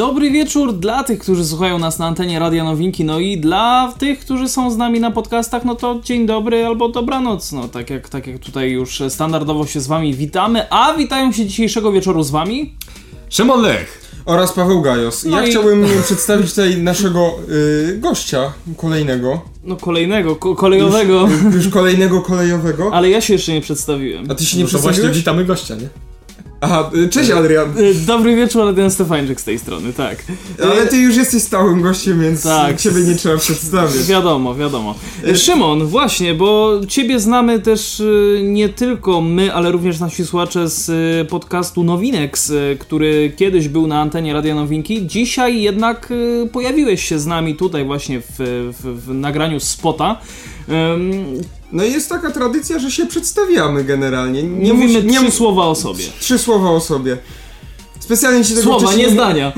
Dobry wieczór dla tych, którzy słuchają nas na antenie Radia Nowinki, no i dla tych, którzy są z nami na podcastach, no to dzień dobry albo dobranoc, no tak jak, tak jak tutaj już standardowo się z wami witamy, a witają się dzisiejszego wieczoru z wami Szymon Lech oraz Paweł Gajos. No ja i- chciałbym przedstawić tutaj naszego y, gościa kolejnego. no kolejnego, ko kolejowego, Już, już kolejnego kolejowego. ale ja się jeszcze nie przedstawiłem. A ty się nie No to właśnie przedstawiłeś? witamy gościa, nie? Aha, cześć Adrian. Y, Dobry wieczór, Adrian Stefańczyk z tej strony, tak. Ale ty już jesteś stałym gościem, więc Tak. ciebie nie trzeba przedstawiać. Wiadomo, wiadomo. E, Szymon, właśnie, bo ciebie znamy też nie tylko my, ale również nasi słuchacze z podcastu Nowinex, który kiedyś był na antenie Radia Nowinki. Dzisiaj jednak pojawiłeś się z nami tutaj właśnie w, w, w nagraniu spota. No i jest taka tradycja, że się przedstawiamy generalnie. Nie mówimy mus- nie trzy słowa o sobie. trzy słowa o sobie. Specjalnie ci tego Słowa, nie zdania.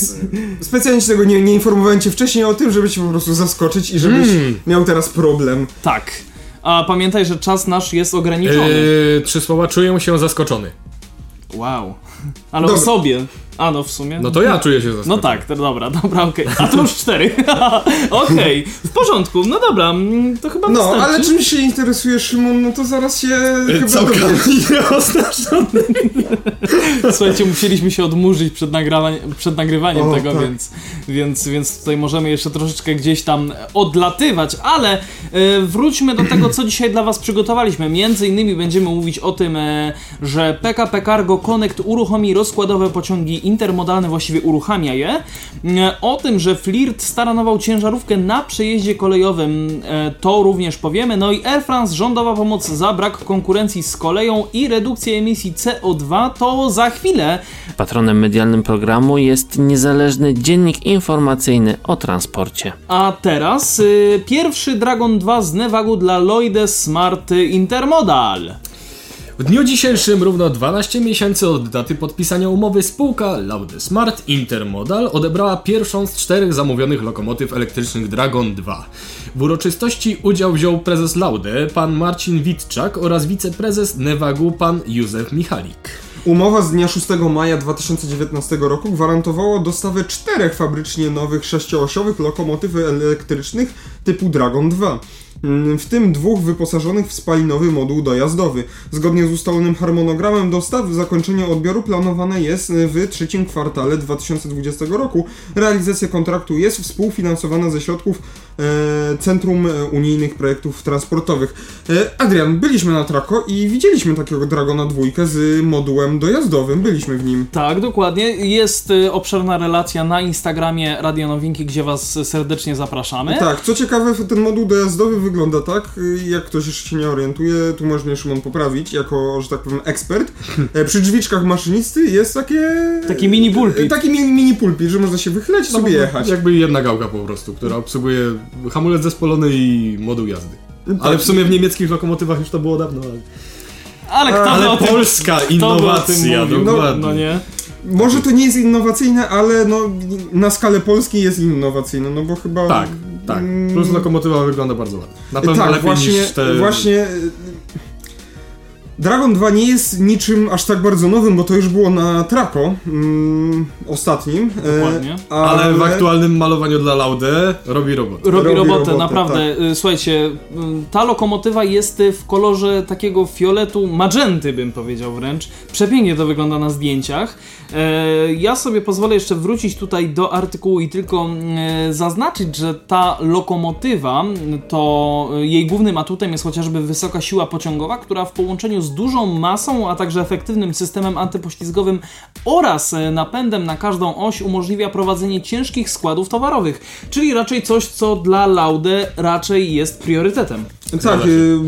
Specjalnie ci tego nie, nie informowałem cię wcześniej o tym, żeby cię po prostu zaskoczyć i żebyś Mm. miał teraz problem. Tak. A pamiętaj, że czas nasz jest ograniczony. Yy, trzy słowa czuję się zaskoczony. Wow. Ale o sobie. A no w sumie. No to ja czuję się zaskoczony. No tak, to dobra, dobra, okej. A to już cztery. okej, w porządku, no dobra, mm, to chyba No, wystarczy. ale czym się interesujesz, Szymon, no to zaraz się chyba Całkiem dowiesz. nieoznaczony. Słuchajcie, musieliśmy się odmurzyć przed, nagrawa- przed nagrywaniem O, tego, tak. więc, więc, więc tutaj możemy jeszcze troszeczkę gdzieś tam odlatywać, ale e, wróćmy do tego, co dzisiaj dla Was przygotowaliśmy. Między innymi będziemy mówić o tym, e, że PKP Cargo Connect uruchomi rozkładowe pociągi intermodalne, właściwie uruchamia je. E, o tym, że Flirt staranował ciężarówkę na przejeździe kolejowym, e, to również powiemy. No i Air France rządowa pomoc za brak konkurencji z koleją i redukcję emisji CO2 to za chwilę. Patronem medialnym programu jest niezależny dziennik informacyjny o transporcie. A teraz y, pierwszy Dragon 2 z Nevagu dla Lloyde Smart Intermodal. W dniu dzisiejszym, równo 12 miesięcy od daty podpisania umowy, spółka Laude Smart Intermodal odebrała pierwszą z czterech zamówionych lokomotyw elektrycznych Dragon 2. W uroczystości udział wziął prezes Laude, pan Marcin Witczak oraz wiceprezes Nevagu, pan Józef Michalik. Umowa z dnia 6 maja 2019 roku gwarantowała dostawę czterech fabrycznie nowych sześcioosiowych lokomotyw elektrycznych typu Dragon 2. Mm, W tym dwóch wyposażonych w spalinowy moduł dojazdowy. Zgodnie z ustalonym harmonogramem dostaw zakończenie odbioru planowane jest w trzecim kwartale 2020 roku. Realizacja kontraktu jest współfinansowana ze środków Centrum e, Unijnych Projektów Transportowych. E, Adrian, byliśmy na Trako i widzieliśmy takiego Dragona dwójkę z modułem dojazdowym. Byliśmy w nim. Tak, dokładnie. Jest y, obszerna relacja na Instagramie Radio Nowinki, gdzie Was serdecznie zapraszamy. Tak, co ciekawe, ten moduł dojazdowy wygląda tak, y, jak ktoś jeszcze się nie orientuje, tu możesz mnie Szymon poprawić, jako, że tak powiem, ekspert. E, Przy drzwiczkach maszynisty jest takie... Taki mini pulpit. e, Taki mini, mini pulpit, że można się wychylać i sobie jechać. Jakby jedna gałka po prostu, która obsługuje hamulec zespolony i moduł jazdy. Tak. Ale w sumie w niemieckich lokomotywach już to było dawno. ale- Ale kto Ale o tym, polska kto by o tym innowacja, mówił? dokładnie. No nie? Może to nie jest innowacyjne, ale no, na skalę Polski jest innowacyjne, no bo chyba... Tak, tak. Mm, Plus lokomotywa wygląda bardzo ładnie. Na pewno tak, lepiej właśnie, niż te... właśnie. Dragon 2 nie jest niczym aż tak bardzo nowym, bo to już było na Traco mm, ostatnim. e, Dokładnie. Ale w aktualnym malowaniu dla Laude robi robot. Robi, Robi robotę, robotę, naprawdę. Y, Słuchajcie, y, ta lokomotywa jest y, w kolorze takiego fioletu magenty, bym powiedział wręcz. Przepięknie to wygląda na zdjęciach. E, Ja sobie pozwolę jeszcze wrócić tutaj do artykułu i tylko e, zaznaczyć, że ta lokomotywa, to jej głównym atutem jest chociażby wysoka siła pociągowa, która w połączeniu z dużą masą, a także efektywnym systemem antypoślizgowym oraz e, napędem na każdą oś umożliwia prowadzenie ciężkich składów towarowych, czyli raczej coś, co dla Laude raczej jest priorytetem. Tak, y,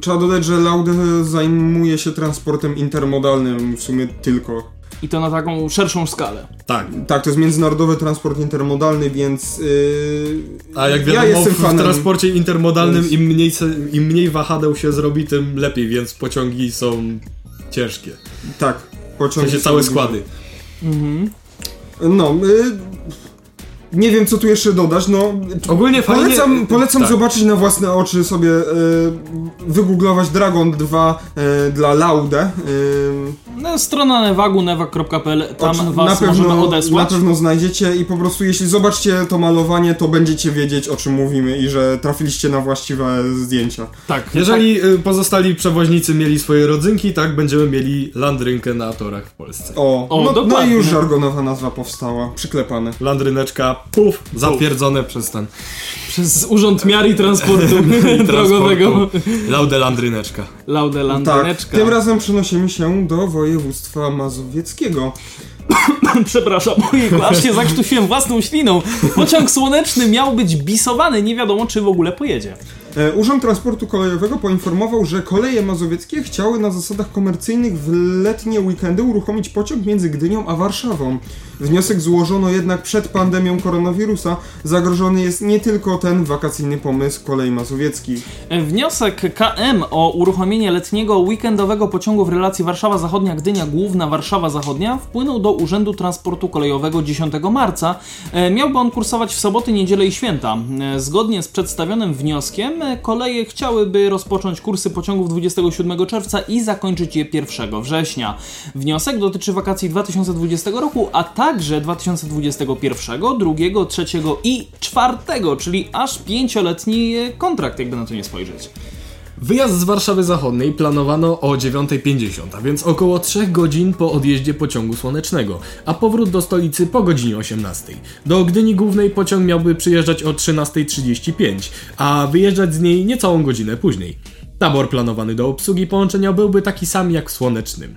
trzeba dodać, że Laude zajmuje się transportem intermodalnym w sumie tylko. I to na taką szerszą skalę. Tak. Tak, to jest międzynarodowy transport intermodalny, więc. Yy, A jak ja wiadomo, jestem w fanem. transporcie intermodalnym Więc- im mniej, im mniej wahadeł się zrobi, tym lepiej, więc pociągi są ciężkie. Tak, W pociągi sensie są- całe składy. No, y, nie wiem co tu jeszcze dodać, no... Ogólnie fajnie... Polecam, polecam tak. zobaczyć na własne oczy sobie, y, wygooglować Dragon 2 y, dla Laude. Y, No, strona newagu, newag.pl, tam Oczy- was na możemy pewno, na odesłać. pewno znajdziecie i po prostu jeśli zobaczcie to malowanie, to będziecie wiedzieć o czym mówimy i że trafiliście na właściwe zdjęcia. Tak, Jeżeli y, pozostali przewoźnicy mieli swoje rodzynki, tak będziemy mieli landrynkę na torach w Polsce. O, O, no, no i już żargonowa nazwa powstała, przyklepane. Landryneczka, puf, zatwierdzone przez ten przez Urząd Miar i Transportu Drogowego. Laude landryneczka. Laude Tak, Landryneczka. tym razem przenosimy się do województwa mazowieckiego. Przepraszam, ojejku, aż się zakrztusiłem własną śliną. Pociąg słoneczny miał być bisowany, nie wiadomo czy w ogóle pojedzie. E, Urząd Transportu Kolejowego poinformował, że koleje mazowieckie chciały na zasadach komercyjnych w letnie weekendy uruchomić pociąg między Gdynią a Warszawą. Wniosek złożono jednak przed pandemią koronawirusa. Zagrożony jest nie tylko ten wakacyjny pomysł kolei mazowieckich. Wniosek KM o uruchomienie letniego weekendowego pociągu w relacji Warszawa Zachodnia Gdynia Główna Warszawa Zachodnia wpłynął do Urzędu Transportu Kolejowego 10 marca. E, Miałby on kursować w soboty, niedzielę i święta. E, Zgodnie z przedstawionym wnioskiem koleje chciałyby rozpocząć kursy pociągów 27 czerwca i zakończyć je 1 września. Wniosek dotyczy wakacji 2020 roku, a także 2021, 2, 3 i 4, czyli aż pięcioletni e, kontrakt, jakby na to nie spojrzeć. Wyjazd z Warszawy Zachodniej planowano o 9.50, a więc około 3 godzin po odjeździe pociągu słonecznego, a powrót do stolicy po godzinie 18. Do Gdyni Głównej pociąg miałby przyjeżdżać o 13.35, a wyjeżdżać z niej niecałą godzinę później. Tabor planowany do obsługi połączenia byłby taki sam jak w słonecznym.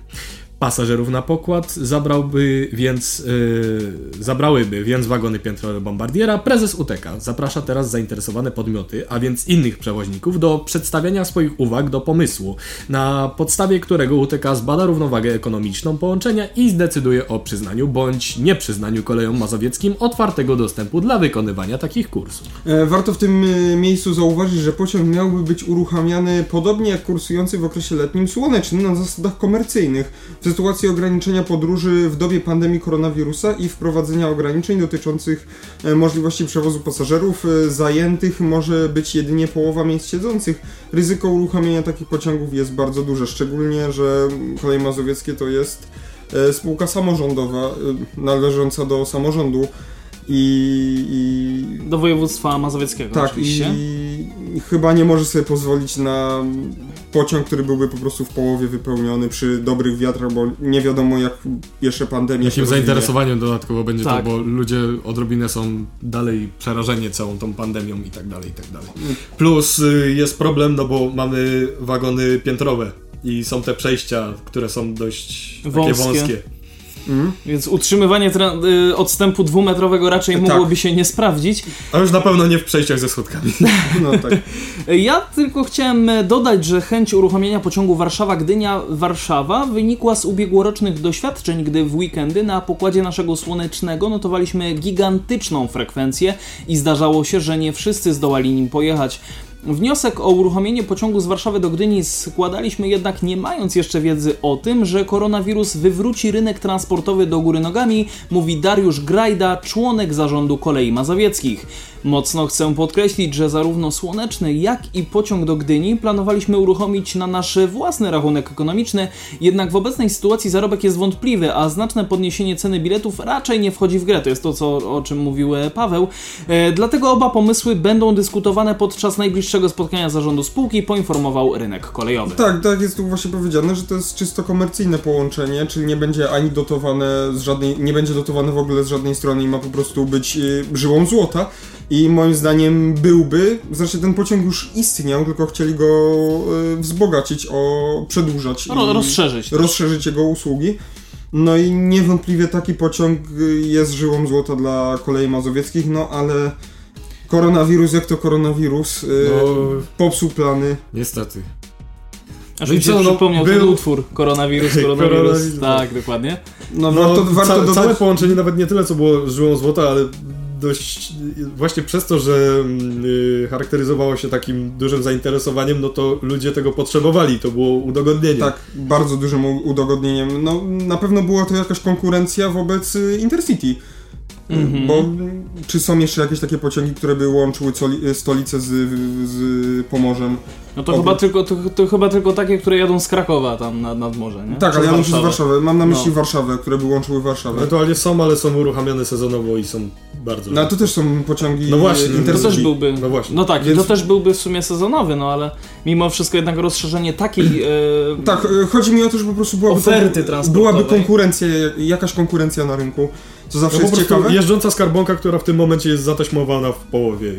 Pasażerów na pokład zabrałby więc, yy, zabrałyby więc wagony piętrowe Bombardiera. Prezes UTK zaprasza teraz zainteresowane podmioty, a więc innych przewoźników, do przedstawiania swoich uwag do pomysłu, na podstawie którego UTK zbada równowagę ekonomiczną połączenia i zdecyduje o przyznaniu bądź nieprzyznaniu kolejom mazowieckim otwartego dostępu dla wykonywania takich kursów. E, Warto w tym e, miejscu zauważyć, że pociąg miałby być uruchamiany podobnie jak kursujący w okresie letnim słonecznym na zasadach komercyjnych. W sytuacji ograniczenia podróży w dobie pandemii koronawirusa i wprowadzenia ograniczeń dotyczących e, możliwości przewozu pasażerów e, zajętych może być jedynie połowa miejsc siedzących. Ryzyko uruchamiania takich pociągów jest bardzo duże, szczególnie, że Koleje Mazowieckie to jest e, spółka samorządowa należąca do samorządu i, i Do województwa mazowieckiego tak, i, oczywiście. i chyba nie może sobie pozwolić na pociąg, który byłby po prostu w połowie wypełniony przy dobrych wiatrach, bo nie wiadomo jak jeszcze pandemia się Jakim zainteresowaniem dodatkowo będzie Tak. to, bo ludzie odrobinę są dalej przerażeni całą tą pandemią i tak dalej, i tak dalej. Plus y, jest problem, no bo mamy wagony piętrowe i są te przejścia, które są dość takie Wąskie. Mhm. Więc utrzymywanie y, odstępu dwumetrowego raczej Tak. mogłoby się nie sprawdzić. A już na pewno nie w przejściach ze schodkami. No tak. Ja tylko chciałem e, dodać, że chęć uruchomienia pociągu Warszawa-Gdynia-Warszawa wynikła z ubiegłorocznych doświadczeń, gdy w weekendy na pokładzie naszego słonecznego notowaliśmy gigantyczną frekwencję i zdarzało się, że nie wszyscy zdołali nim pojechać. Wniosek o uruchomienie pociągu z Warszawy do Gdyni składaliśmy jednak nie mając jeszcze wiedzy o tym, że koronawirus wywróci rynek transportowy do góry nogami, mówi Dariusz Grajda, członek zarządu kolei mazowieckich. Mocno chcę podkreślić, że zarówno słoneczny, jak i pociąg do Gdyni planowaliśmy uruchomić na nasz własny rachunek ekonomiczny, jednak w obecnej sytuacji zarobek jest wątpliwy, a znaczne podniesienie ceny biletów raczej nie wchodzi w grę. To jest to, co, o czym mówił e, Paweł. E, dlatego oba pomysły będą dyskutowane podczas najbliższego spotkania zarządu spółki, poinformował rynek kolejowy. Tak, tak jest tu właśnie powiedziane, że to jest czysto komercyjne połączenie, czyli nie będzie ani dotowane z żadnej, nie będzie dotowane w ogóle z żadnej strony i ma po prostu być y, żyłą złota. I moim zdaniem byłby, zresztą ten pociąg już istniał, tylko chcieli go y, wzbogacić, o przedłużać. Ro- i rozszerzyć. rozszerzyć jego usługi. No i niewątpliwie taki pociąg y, jest żyłą złota dla kolei mazowieckich, no ale koronawirus jak to koronawirus y, No, popsuł plany. niestety. Aż No mi się no, przypomniał ten był- utwór Koronawirus, koronawirus. Koronawirus. tak, dokładnie. No, No, warto, warto ca- dodać... Całe połączenie nawet nie tyle, co było żyłą złota, ale dość, właśnie przez to, że y, charakteryzowało się takim dużym zainteresowaniem, no to ludzie tego potrzebowali, to było udogodnienie. Tak, bardzo dużym udogodnieniem. No, na pewno była to jakaś konkurencja wobec y, Intercity. Mhm. Bo czy są jeszcze jakieś takie pociągi, które by łączyły stolicę z, z Pomorzem? No to chyba, tylko, to, to, chyba tylko takie, które jadą z Krakowa tam nad, nad morze, nie? Tak, ale jadą przez Warszawę. Mam na myśli no. Warszawę, które by łączyły Warszawę. Ewentualnie są, ale są uruchamiane sezonowo i są bardzo... No to też są pociągi No właśnie, to też byłby... No właśnie. No tak, Więc... to też byłby w sumie sezonowy, no ale mimo wszystko jednak rozszerzenie takiej... E... Tak, e, chodzi mi o to, że po prostu byłaby... Oferty transportowej. Byłaby konkurencja, jakaś konkurencja na rynku. Co zawsze no, jest ciekawe. Jeżdżąca skarbonka, która w tym momencie jest zataśmowana w połowie.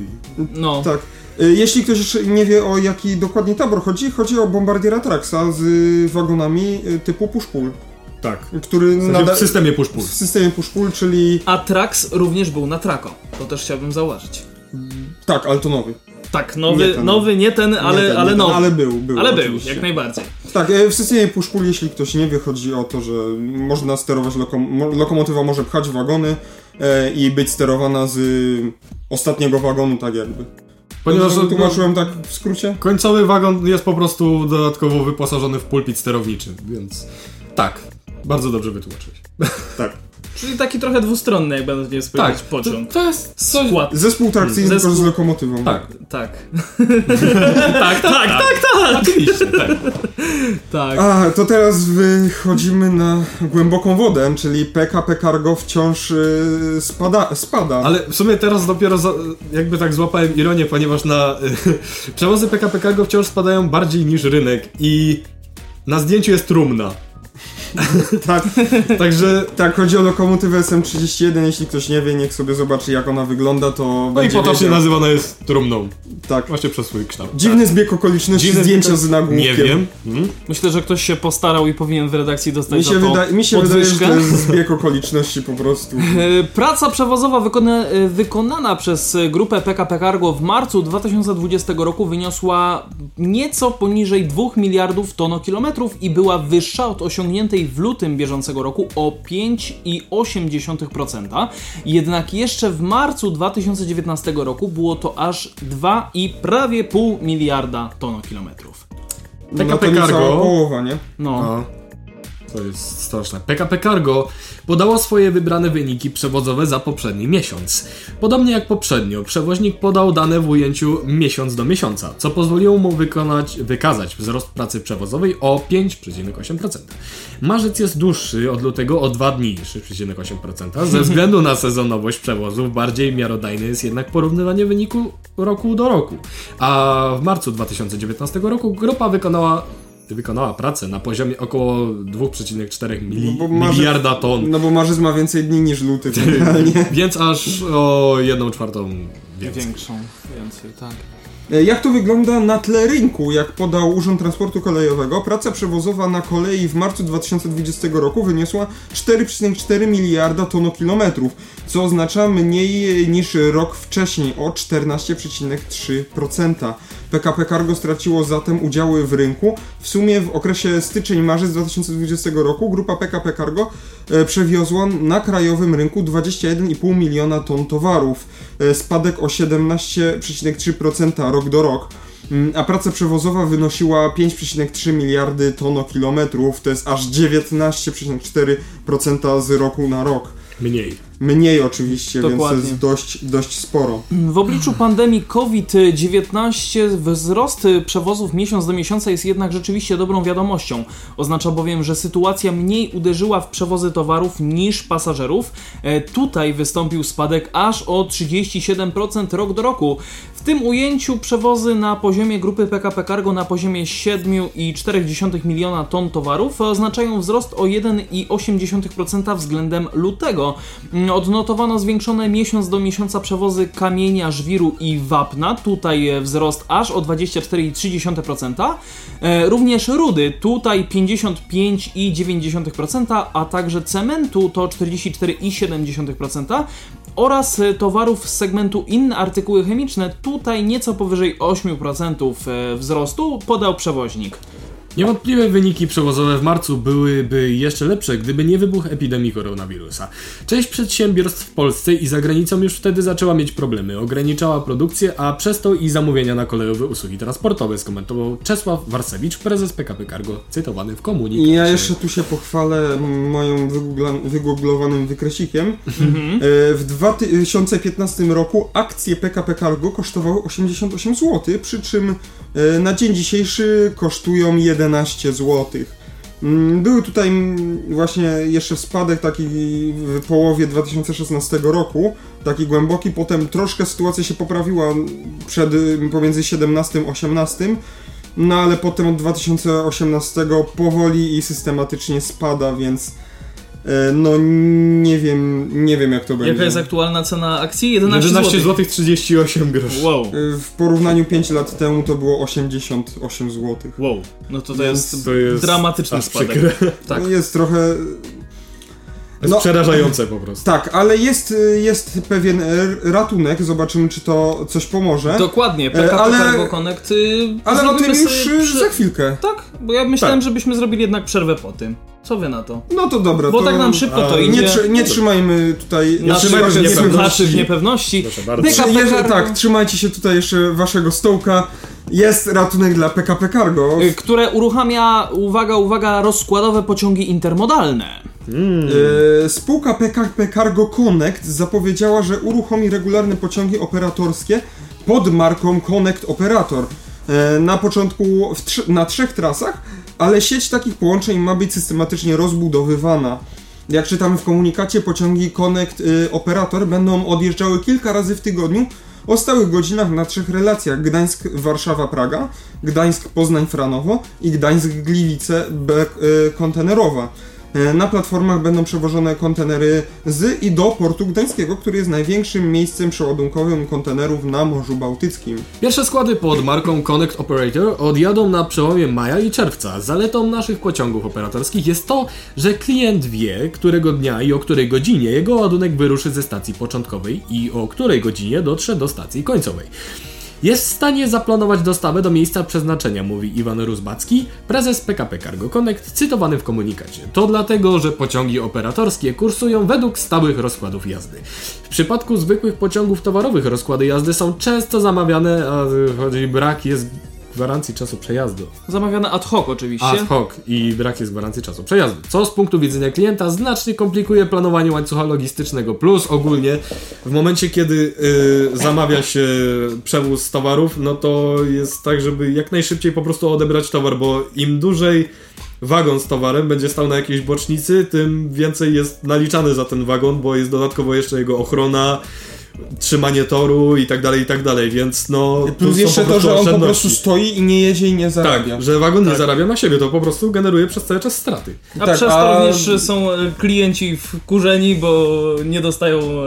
No. Tak. Y, jeśli ktoś jeszcze nie wie o jaki dokładnie tabor chodzi, chodzi o bombardiera Traxa z wagonami typu push-pull. Tak. Który w, sensie w systemie push-pull. W systemie push-pull, czyli... A Trax również był na Traco. To też chciałbym zauważyć. Tak, ale to nowy. Tak, nowy, nie ten, nowy, nie ten, ale, nie ten, ale nowy. Ale był, był. Ale oczywiście. był, jak najbardziej. Tak, e, w systemie push-pull, jeśli ktoś nie wie, chodzi o to, że można sterować, lokom lokomotywa może pchać wagony e, i być sterowana z ostatniego wagonu, tak jakby. Ponieważ no, tłumaczyłem tak w skrócie? Końcowy wagon jest po prostu dodatkowo wyposażony w pulpit sterowniczy, więc tak, bardzo dobrze wytłumaczyłeś. tak. Czyli taki trochę dwustronny, jak będę nie spojrzeć, tak, pociąg. To, to jest coś... Skład. Zespół trakcyjny Zespół... tylko z lokomotywą. Tak. Tak. tak, tak, tak, tak, tak. Oczywiście, tak. tak. A, to teraz wychodzimy na głęboką wodę, czyli PKP Cargo wciąż y, spada, spada. Ale w sumie teraz dopiero za, jakby tak złapałem ironię, ponieważ na y, przewozy PKP Cargo wciąż spadają bardziej niż rynek i na zdjęciu jest trumna. tak, także tak, chodzi o lokomotywę SM31, jeśli ktoś nie wie, niech sobie zobaczy jak ona wygląda, to No i potocznie nazywana jest trumną. Tak. Właśnie przez swój kształt. Dziwny tak. zbieg okoliczności, Dziwny zdjęcia z nagłówkiem. Nie wiem. Hmm? Myślę, że ktoś się postarał i powinien w redakcji dostać mi się za to Mi się podwyżkę. wydaje, że to jest zbieg okoliczności po prostu. E, praca przewozowa wykona e, wykonana przez grupę PKP Cargo w marcu 2020 roku wyniosła nieco poniżej 2 miliardów tonokilometrów i była wyższa od osiągniętej w lutym bieżącego roku o 5,8%. Jednak jeszcze w marcu 2019 roku było to aż 2 i prawie pół miliarda tonokilometrów. PKP no Cargo. połowa, nie? No. no. To jest straszne. PKP Cargo podało swoje wybrane wyniki przewozowe za poprzedni miesiąc. Podobnie jak poprzednio, przewoźnik podał dane w ujęciu miesiąc do miesiąca, co pozwoliło mu wykonać, wykazać wzrost pracy przewozowej o 5,8%. Marzec jest dłuższy od lutego o 2 dni, 6,8%. Ze względu na sezonowość przewozów bardziej miarodajne jest jednak porównywanie wyniku roku do roku. A w marcu 2019 roku grupa wykonała wykonała pracę na poziomie około 2,4 mili- no miliarda ton. No bo marzec ma więcej dni niż luty. Więc aż o 1 czwartą więcej. Większą, więcej, tak. E, jak to wygląda na tle rynku? Jak podał Urząd Transportu Kolejowego, praca przewozowa na kolei w marcu 2020 roku wyniosła 4,4 miliarda tonokilometrów, co oznacza mniej niż rok wcześniej o 14,3%. PKP Cargo straciło zatem udziały w rynku. W sumie w okresie styczeń-marzec 2020 roku grupa PKP Cargo e, przewiozła na krajowym rynku 21,5 miliona ton towarów, e, spadek o 17,3% rok do rok. Mm, a praca przewozowa wynosiła 5,3 miliardy tonokilometrów, to jest aż 19,4% z roku na rok. Mniej. Mniej oczywiście, Dokładnie. więc to jest dość, dość sporo. W obliczu pandemii COVID-19 wzrost przewozów miesiąc do miesiąca jest jednak rzeczywiście dobrą wiadomością. Oznacza bowiem, że sytuacja mniej uderzyła w przewozy towarów niż pasażerów. E, tutaj wystąpił spadek aż o 37% rok do roku. W tym ujęciu przewozy na poziomie grupy PKP Cargo na poziomie 7,4 miliona ton towarów oznaczają wzrost o 1,8% względem lutego. Odnotowano zwiększone miesiąc do miesiąca przewozy kamienia, żwiru i wapna. Tutaj wzrost aż o 24,3%. E, również rudy, tutaj 55,9%, a także cementu to 44,7% oraz towarów z segmentu inne artykuły chemiczne, tutaj nieco powyżej 8% e, wzrostu podał przewoźnik. Niewątpliwe wyniki przewozowe w marcu byłyby jeszcze lepsze, gdyby nie wybuch epidemii koronawirusa. Część przedsiębiorstw w Polsce i za granicą już wtedy zaczęła mieć problemy. Ograniczała produkcję, a przez to i zamówienia na kolejowe usługi transportowe, skomentował Czesław Warsewicz, prezes PKP Cargo, cytowany w komunikacie. I ja jeszcze tu się pochwalę moim wygooglowanym wykresikiem. E, W 2015 roku akcje PKP Cargo kosztowały 88 zł, przy czym e, na dzień dzisiejszy kosztują 11 zł. Był tutaj właśnie jeszcze spadek taki w połowie 2016 roku, taki głęboki, potem troszkę sytuacja się poprawiła przed, pomiędzy 17 a 18, no ale potem od 2018 powoli i systematycznie spada, więc no nie wiem, nie wiem jak to będzie. Jaka jest aktualna cena akcji? 11, 11 zł. zł 38 groszy. Wow, E, W porównaniu 5 lat temu to było 88 zł. wow. No to to Więc jest, To jest dramatyczny spadek. przykre. Tak. No jest trochę... Jest No. przerażające po prostu. Tak, ale jest, y, jest pewien y, ratunek, zobaczymy czy to coś pomoże. Dokładnie, PKP ale- Cargo Connect. y, ale o tym już y, prze- za chwilkę. Tak, bo ja myślałem, Tak. żebyśmy zrobili jednak przerwę po tym. Co wy na to? No to dobra, Bo to tak nam szybko to idzie. nie, trzy, nie trzymajmy tutaj Naszych się naszych niepewności. słuchaczy w niepewności. Proszę bardzo. PKP Tak, trzymajcie się tutaj jeszcze waszego stołka. Jest ratunek dla PKP Cargo. które uruchamia, uwaga, uwaga, rozkładowe pociągi intermodalne. E, Spółka PKP Cargo Connect zapowiedziała, że uruchomi regularne pociągi operatorskie pod marką Connect Operator. E, Na początku trzy, na trzech trasach, ale sieć takich połączeń ma być systematycznie rozbudowywana. Jak czytamy w komunikacie, pociągi Connect y, Operator będą odjeżdżały kilka razy w tygodniu o stałych godzinach na trzech relacjach Gdańsk-Warszawa-Praga, Gdańsk-Poznań-Franowo i Gdańsk-Gliwice-kontenerowa. E, Na platformach będą przewożone kontenery z i do portu gdańskiego, który jest największym miejscem przeładunkowym kontenerów na Morzu Bałtyckim. Pierwsze składy pod marką Connect Operator odjadą na przełomie maja i czerwca. Zaletą naszych pociągów operatorskich jest to, że klient wie, którego dnia i o której godzinie jego ładunek wyruszy ze stacji początkowej i o której godzinie dotrze do stacji końcowej. Jest w stanie zaplanować dostawę do miejsca przeznaczenia, mówi Iwan Rusbacki, prezes PKP Cargo Connect, cytowany w komunikacie. To dlatego, że pociągi operatorskie kursują według stałych rozkładów jazdy. W przypadku zwykłych pociągów towarowych rozkłady jazdy są często zamawiane, a chodzi brak jest gwarancji czasu przejazdu. Zamawiane ad hoc oczywiście. Ad hoc i brak jest gwarancji czasu przejazdu, co z punktu widzenia klienta znacznie komplikuje planowanie łańcucha logistycznego. Plus ogólnie w momencie, kiedy y, zamawia się przewóz towarów, no to jest tak, żeby jak najszybciej po prostu odebrać towar, bo im dłużej wagon z towarem będzie stał na jakiejś bocznicy, tym więcej jest naliczany za ten wagon, bo jest dodatkowo jeszcze jego ochrona, trzymanie toru i tak dalej, i tak dalej, więc no... Plus jeszcze to, że on po prostu stoi i nie jedzie i nie zarabia. Tak, że wagon nie zarabia na siebie, to po prostu generuje przez cały czas straty. A Tak, przez a- to również są e, klienci wkurzeni, bo nie dostają e,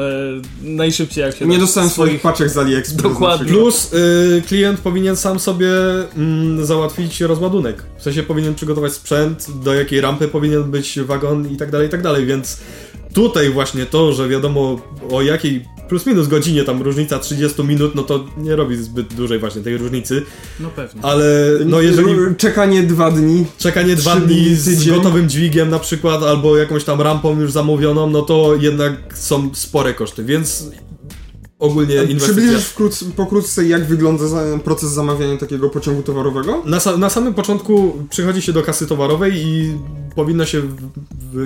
najszybciej jak się Nie da dostałem swoich paczek z AliExpress. Dokładnie. Plus y, klient powinien sam sobie mm, załatwić rozładunek. W sensie powinien przygotować sprzęt, do jakiej rampy powinien być wagon i tak dalej, i tak dalej, więc tutaj właśnie to, że wiadomo o jakiej plus minus godzinie tam różnica 30 minut, no to nie robi zbyt dużej właśnie tej różnicy, No pewnie. ale no jeżeli Czekanie dwa dni. czekanie dwa dni dni, z tydzień. gotowym dźwigiem na przykład, albo jakąś tam rampą już zamówioną, no to jednak są spore koszty, więc ogólnie inwestycja... Przybliżysz wkrótce, pokrótce, jak wygląda proces zamawiania takiego pociągu towarowego? Na, sa- na samym początku przychodzi się do kasy towarowej i powinno się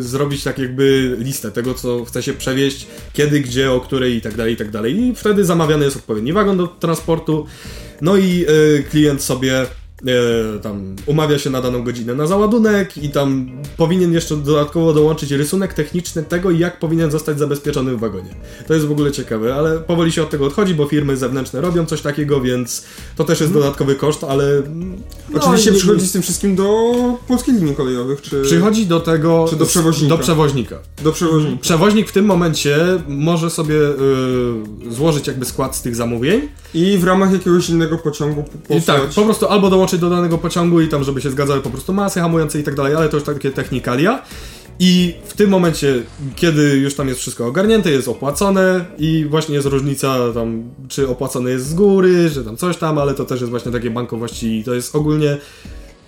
zrobić tak jakby listę tego, co chce się przewieźć, kiedy, gdzie, o której i tak dalej, i tak dalej. I wtedy zamawiany jest odpowiedni wagon do transportu, no i y, klient sobie tam umawia się na daną godzinę na załadunek i tam powinien jeszcze dodatkowo dołączyć rysunek techniczny tego, jak powinien zostać zabezpieczony w wagonie. To jest w ogóle ciekawe, ale powoli się od tego odchodzi, bo firmy zewnętrzne robią coś takiego, więc to też jest dodatkowy koszt, ale no, Oczywiście przychodzi z tym wszystkim do polskich linii kolejowych, czy Przychodzi do tego. Czy do przewoźnika? Do przewoźnika. do przewoźnika. Przewoźnik w tym momencie może sobie y, złożyć jakby skład z tych zamówień. I w ramach jakiegoś innego pociągu po- I tak, posłać. po prostu albo dołączyć do danego pociągu i tam, żeby się zgadzały po prostu masy hamujące i tak dalej, ale to już takie technikalia. I w tym momencie, kiedy już tam jest wszystko ogarnięte, jest opłacone i właśnie jest różnica tam, czy opłacone jest z góry, że tam coś tam, ale to też jest właśnie takie bankowości i to jest ogólnie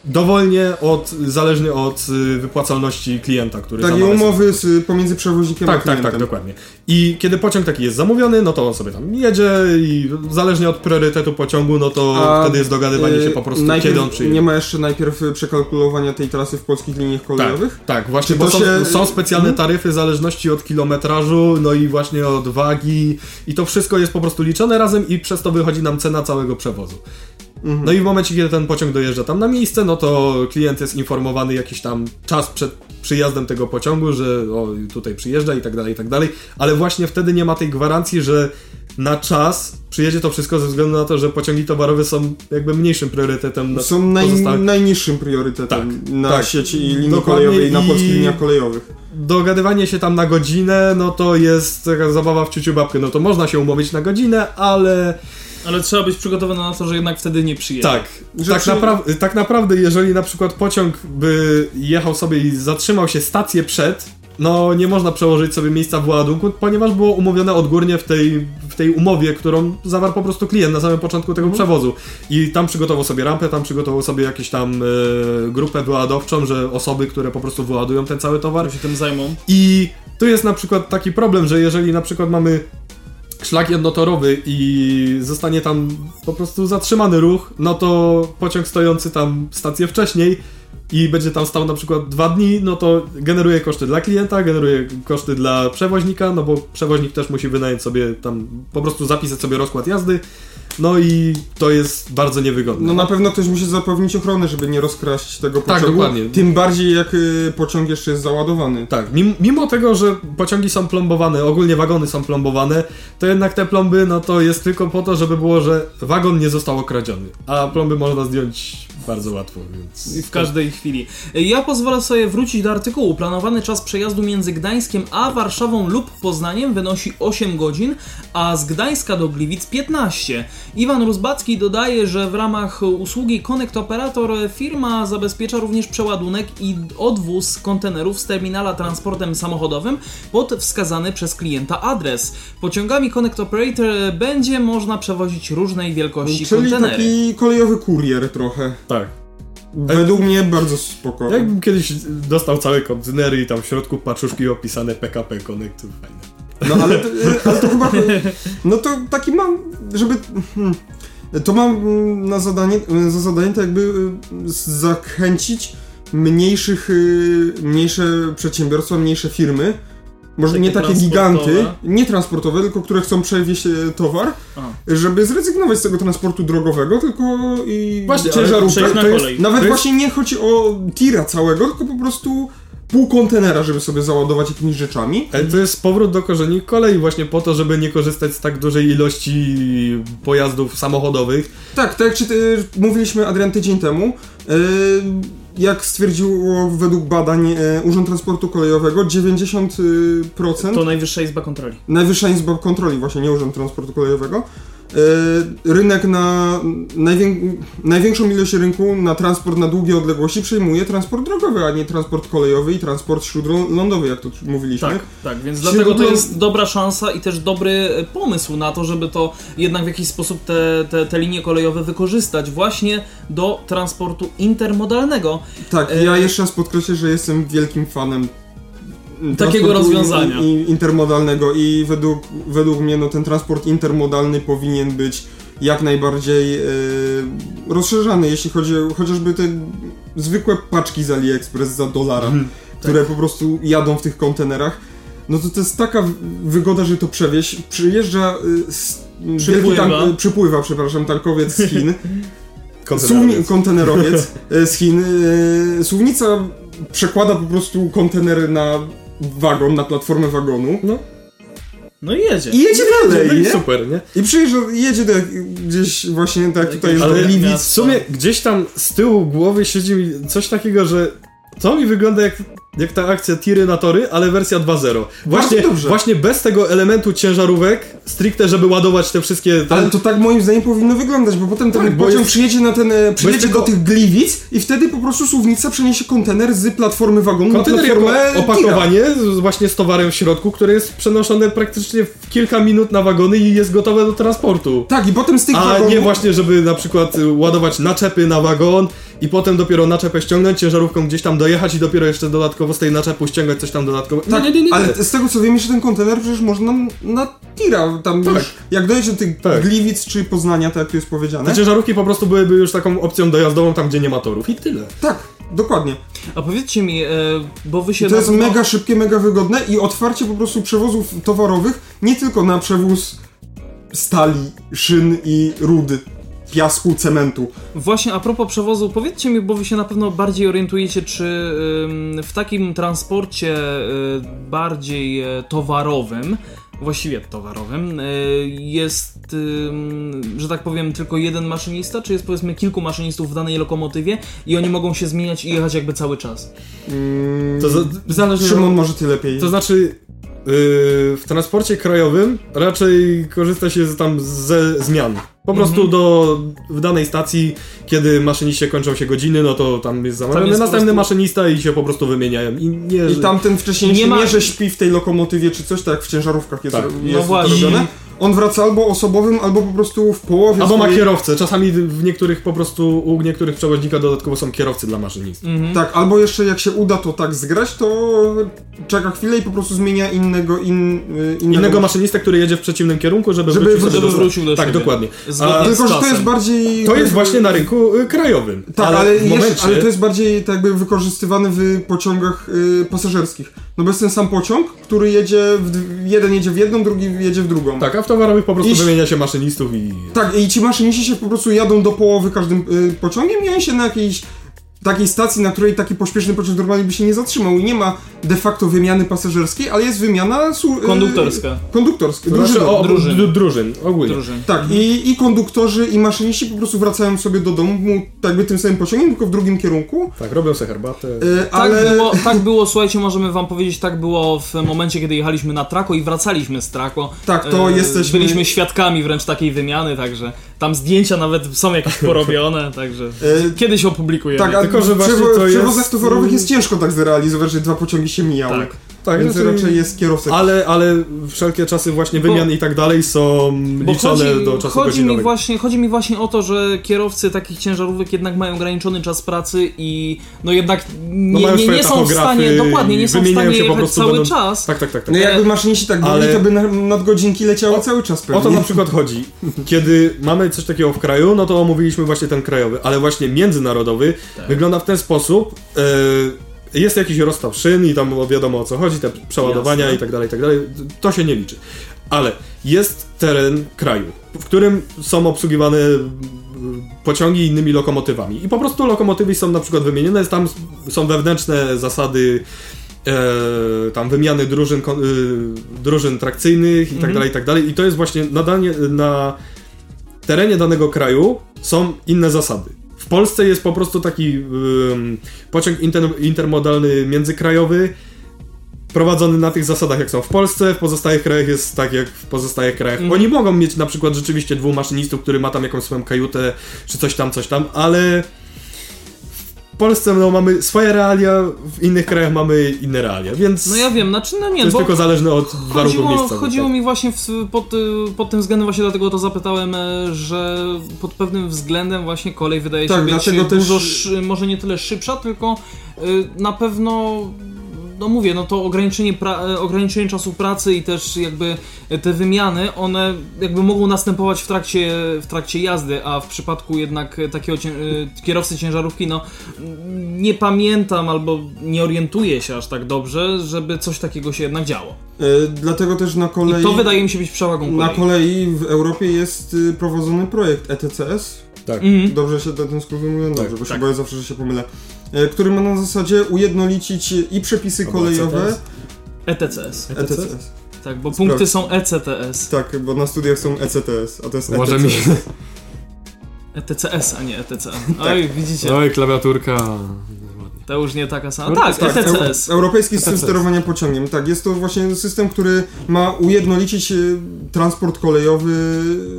dowolnie od, zależnie od y, wypłacalności klienta, który Takie umowy z, pomiędzy przewoźnikiem a Tak, tak, klientem. tak, dokładnie. I kiedy pociąg taki jest zamówiony, no to on sobie tam jedzie i zależnie od priorytetu pociągu, no to A, wtedy jest dogadywanie się y, po prostu, kiedy on przyjedzie. Nie ma jeszcze najpierw y, przekalkulowania tej trasy w polskich liniach kolejowych? Tak, tak, właśnie, Czy bo są, się- są specjalne taryfy w zależności od kilometrażu, no i właśnie od wagi i to wszystko jest po prostu liczone razem i przez to wychodzi nam cena całego przewozu. No i w momencie, kiedy ten pociąg dojeżdża tam na miejsce, no to klient jest informowany jakiś tam czas przed przyjazdem tego pociągu, że o, tutaj przyjeżdża i tak dalej, i tak dalej, ale właśnie wtedy nie ma tej gwarancji, że na czas przyjedzie to wszystko ze względu na to, że pociągi towarowe są jakby mniejszym priorytetem na Są naj, najniższym priorytetem Tak, na tak. sieci linii Dokładnie kolejowej, na i- polskich liniach kolejowych. dogadywanie się tam na godzinę, no to jest taka zabawa w ciuciu babkę. No to można się umówić na godzinę, ale Ale trzeba być przygotowany na to, że jednak wtedy nie przyjedzie. tak, Że tak, przy- napra- tak naprawdę, jeżeli na przykład pociąg by jechał sobie i zatrzymał się stację przed, no nie można przełożyć sobie miejsca w ładunku, ponieważ było umówione odgórnie w tej, w tej umowie, którą zawarł po prostu klient na samym początku tego przewozu. I tam przygotował sobie rampę, tam przygotował sobie jakąś tam e, grupę wyładowczą, że osoby, które po prostu wyładują ten cały towar, się tym zajmą. I tu jest na przykład taki problem, że jeżeli na przykład mamy szlak jednotorowy i zostanie tam po prostu zatrzymany ruch, no to pociąg stojący tam stację wcześniej i będzie tam stał na przykład dwa dni, no to generuje koszty dla klienta, generuje koszty dla przewoźnika, no bo przewoźnik też musi wynająć sobie tam, po prostu zapisać sobie rozkład jazdy, no i to jest bardzo niewygodne. No na pewno ktoś musi zapewnić ochronę, żeby nie rozkraść tego Tak, pociągu. dokładnie. Tym bardziej jak y, pociąg jeszcze jest załadowany. Tak, mimo, mimo tego, że pociągi są plombowane, ogólnie wagony są plombowane, to jednak te plomby, no to jest tylko po to, żeby było, że wagon nie został okradziony. A plomby można zdjąć bardzo łatwo, więc... I w każdej chwili. Ja pozwolę sobie wrócić do artykułu. Planowany czas przejazdu między Gdańskiem a Warszawą lub Poznaniem wynosi 8 godzin, a z Gdańska do Gliwic 15. Iwan Rusbacki dodaje, że w ramach usługi Connect Operator firma zabezpiecza również przeładunek i odwóz kontenerów z terminala transportem samochodowym pod wskazany przez klienta adres. Pociągami Connect Operator będzie można przewozić różnej wielkości Czyli kontenery. taki kolejowy kurier trochę. Tak. Według mnie bardzo spoko. Jakbym kiedyś dostał całe kontenery i tam w środku paczuszki opisane PKP Connect, to fajne. No ale to, y, ale to chyba. No to taki mam, żeby. hmm, To mam mm, na zadanie, za zadanie to jakby y, zachęcić mniejszych, y, mniejsze przedsiębiorstwa, mniejsze firmy. Może Takie nie takie giganty, nie transportowe, tylko które chcą przewieźć e, towar, A. żeby zrezygnować z tego transportu drogowego, tylko i Właśnie, na To jest-. Nawet To jest- właśnie nie chodzi o tira całego, tylko po prostu pół kontenera, żeby sobie załadować jakimiś rzeczami. Ale to jest powrót do korzeni kolei właśnie po to, żeby nie korzystać z tak dużej ilości pojazdów samochodowych. Tak, tak jak czy, y, mówiliśmy Adrian tydzień temu, y, jak stwierdziło według badań y, Urząd Transportu Kolejowego, 90% To Najwyższa Izba Kontroli. Najwyższa Izba Kontroli, właśnie nie Urząd Transportu Kolejowego, y, rynek na najwię- największą ilość rynku na transport na długie odległości przejmuje transport drogowy, a nie transport kolejowy i transport śródlądowy, jak to mówiliśmy. Tak, tak, więc dlatego to jest dobra szansa i też dobry e, pomysł na to, żeby to jednak w jakiś sposób te, te, te linie kolejowe wykorzystać właśnie do transportu intermodalnego. Tak, E, ja jeszcze raz podkreślę, że jestem wielkim fanem Takiego transportu rozwiązania. i- i- intermodalnego i według, według mnie no, ten transport intermodalny powinien być jak najbardziej e, rozszerzany, jeśli chodzi o chociażby te zwykłe paczki z AliExpress za dolara, Mhm. które Tak. po prostu jadą w tych kontenerach. No to to jest taka wygoda, że to przewieźć. Przyjeżdża y, Przypływa. tank, y, przypływa, przepraszam, tankowiec z Chin. Kontenerowiec. Kontenerowiec e, z Chin. e, Suwnica przekłada po prostu kontener na wagon, na platformę wagonu. No, No i jedzie. I jedzie dalej, no i nie? super, nie? I przyjeżdża, jedzie do, jak- gdzieś właśnie tak tutaj jest Ale do Gliwic. w sumie gdzieś tam z tyłu głowy siedzi mi coś takiego, że to mi wygląda jak, jak ta akcja tiry na tory, ale wersja 2.0. Właśnie, właśnie bez tego elementu ciężarówek, stricte, żeby ładować te wszystkie... Ale to tak moim zdaniem powinno wyglądać, bo potem ten Tak, pociąg jest- przyjedzie na ten, e, przyjedzie tylko- do tych Gliwic i wtedy po prostu Suwnica przeniesie kontener z platformy wagonu Kontener na platformę opakowanie właśnie z towarem w środku, które jest przenoszone praktycznie w kilka minut na wagony i jest gotowe do transportu. Tak, i potem z tych A wagonów... nie właśnie, żeby na przykład ładować naczepy na wagon i potem dopiero naczepę ściągnąć, ciężarówką gdzieś tam dojechać i dopiero jeszcze dodatkowo z tej naczepu ściągać coś tam dodatkowo. Tak, nie, nie, nie, nie. ale z tego co wiem, jeszcze ten kontener przecież można na tira, tam Tak. już, jak dojedzie do tych Tak. Gliwic czy Poznania, tak jak tu jest powiedziane. Te ciężarówki po prostu byłyby już taką opcją dojazdową tam, gdzie nie ma torów i tyle. Tak, dokładnie. A powiedzcie mi, e, bo wy się I to jest mega szybkie, mega wygodne i otwarcie po prostu przewozów towarowych, nie tylko na przewóz stali, szyn i rudy, piasku, cementu. Właśnie a propos przewozu, powiedzcie mi, bo wy się na pewno bardziej orientujecie, czy w takim transporcie y, bardziej e, towarowym, właściwie towarowym, y, jest, że tak powiem, tylko jeden maszynista, czy jest powiedzmy kilku maszynistów w danej lokomotywie i oni mogą się zmieniać i jechać jakby cały czas? Mm, To za- zależy Szymon może ty lepiej. To znaczy, yy, w transporcie krajowym raczej korzysta się z, tam ze zmian. Po prostu do, w danej stacji, kiedy maszyniście kończą się godziny, no to tam jest zamawiany jest następny prostu- maszynista i się po prostu wymieniają. I, nie, I tamten wcześniejszy Nie nie, ma- że śpi w tej lokomotywie czy coś, tak jak w ciężarówkach jest, Tak. jest No to właśnie. robione. On wraca albo osobowym, albo po prostu w połowie Albo ma swojej... kierowcę. Czasami w niektórych po prostu, u niektórych przewoźnika dodatkowo są kierowcy dla maszynistów. Mhm. Tak, albo jeszcze jak się uda to tak zgrać, to czeka chwilę i po prostu zmienia innego, in, y, innego, Innego maszynistę, który jedzie w przeciwnym kierunku, żeby, Żeby wrócić wrócił do Żeby wrócił do Tak, siebie. dokładnie. A, Tylko, że to jest bardziej... to jest właśnie na rynku y, krajowym. Tak, ale, ale, w jeszcze, momencie... ale to jest bardziej tak jakby wykorzystywane w pociągach y, pasażerskich. No bo jest ten sam pociąg, który jedzie, w, jeden jedzie w jedną, drugi jedzie w drugą. Tak, a w towarowych po prostu Iść- wymienia się maszynistów i... Tak, i ci maszyniści się po prostu jadą do połowy każdym y, pociągiem? I oni się na jakiejś takiej stacji, na której taki pośpieszny pociąg normalnie by się nie zatrzymał i nie ma de facto wymiany pasażerskiej, ale jest wymiana su- y, Konduktorska. Konduktorska, To znaczy, drużynowa. o, drużyn. drużyn. drużyn, ogólnie. Drużyn. Tak, i, i konduktorzy, i maszyniści po prostu wracają sobie do domu tak jakby tym samym pociągiem, tylko w drugim kierunku. Tak, robią sobie herbatę. Y, Tak, ale było, tak było, słuchajcie, możemy wam powiedzieć, tak było w momencie, kiedy jechaliśmy na Trako i wracaliśmy z Trako. Tak, to jesteśmy- Byliśmy świadkami wręcz takiej wymiany, także tam zdjęcia nawet są jakieś porobione, także E, kiedyś opublikujemy. tak, a Tylko, że w właśnie to w jest- przewozach towarowych jest ciężko tak zrealizować, że dwa pociągi się mijały. Tak. Tak, Więc znaczy- raczej jest kierowca. Ale, ale wszelkie czasy właśnie Bo- wymian i tak dalej są Bo liczone chodzi, do czasu chodzi, mi właśnie, chodzi mi właśnie o to, że kierowcy takich ciężarówek jednak mają ograniczony czas pracy i no jednak nie, mają nie, nie są w stanie, dokładnie, nie są w stanie jechać prostu, cały będą- czas. Tak, tak, tak. tak. No jakby maszyniści tak byli, Ale- to by na- nadgodzinki leciały cały czas pewnie. O to na przykład chodzi. Kiedy mamy coś takiego w kraju, no to omówiliśmy właśnie ten krajowy, ale właśnie międzynarodowy Tak. wygląda w ten sposób. e, jest jakiś rozstaw szyn i tam wiadomo o co chodzi, te przeładowania Jasne. i tak dalej, i tak dalej. To się nie liczy. Ale jest teren kraju, w którym są obsługiwane mm, pociągi innymi lokomotywami. I po prostu lokomotywy są na przykład wymienione, tam są wewnętrzne zasady e, tam wymiany drużyn, y, drużyn trakcyjnych i tak Mhm. dalej, i tak dalej. I to jest właśnie na, danie, na terenie danego kraju są inne zasady. W Polsce jest po prostu taki pociąg inter, intermodalny międzykrajowy, prowadzony na tych zasadach, jak są w Polsce, w pozostałych krajach jest tak, jak w pozostałych krajach. Mhm. Oni mogą mieć na przykład rzeczywiście dwóch maszynistów, który ma tam jakąś swoją kajutę, czy coś tam, coś tam, ale w Polsce no, mamy swoje realia, w innych krajach mamy inne realia, więc No ja wiem, znaczy no to nie, jest bo tylko zależne od warunków chodziło, miejscowych. chodziło tak. mi właśnie w, pod, y, pod tym względem, właśnie dlatego to zapytałem, e, że pod pewnym względem właśnie kolej wydaje Tak, się być dlatego też- dużo, szy, może nie tyle szybsza, tylko y, na pewno no mówię, no to ograniczenie, pra, e, ograniczenie czasu pracy i też jakby te wymiany, one jakby mogą następować w trakcie, w trakcie jazdy, a w przypadku jednak takiego cię, kierowcy ciężarówki, no nie pamiętam albo nie orientuję się aż tak dobrze, żeby coś takiego się jednak działo. E, dlatego też na kolei... I to wydaje mi się być przewagą Na kolei. kolei w Europie jest y, prowadzony projekt ETCS. Tak. Mhm. Dobrze się na ten skrót mówię? Dobrze, bo się tak. boję zawsze, że się pomylę. E, Który ma na zasadzie ujednolicić i przepisy Albo kolejowe. ETCS. ETCS. Tak, bo Sprawdź. punkty są ECTS. Tak, bo na studiach są ECTS, a to jest Może ETCS. mi... ETCS, a nie ETCA. Tak. Oj, widzicie, Oj, klawiaturka... to już nie taka sama. No, Tak, Tak, ETCS. Eu- Europejski system ETCS. sterowania pociągiem. Tak, jest to właśnie system, który ma ujednolicić y, transport kolejowy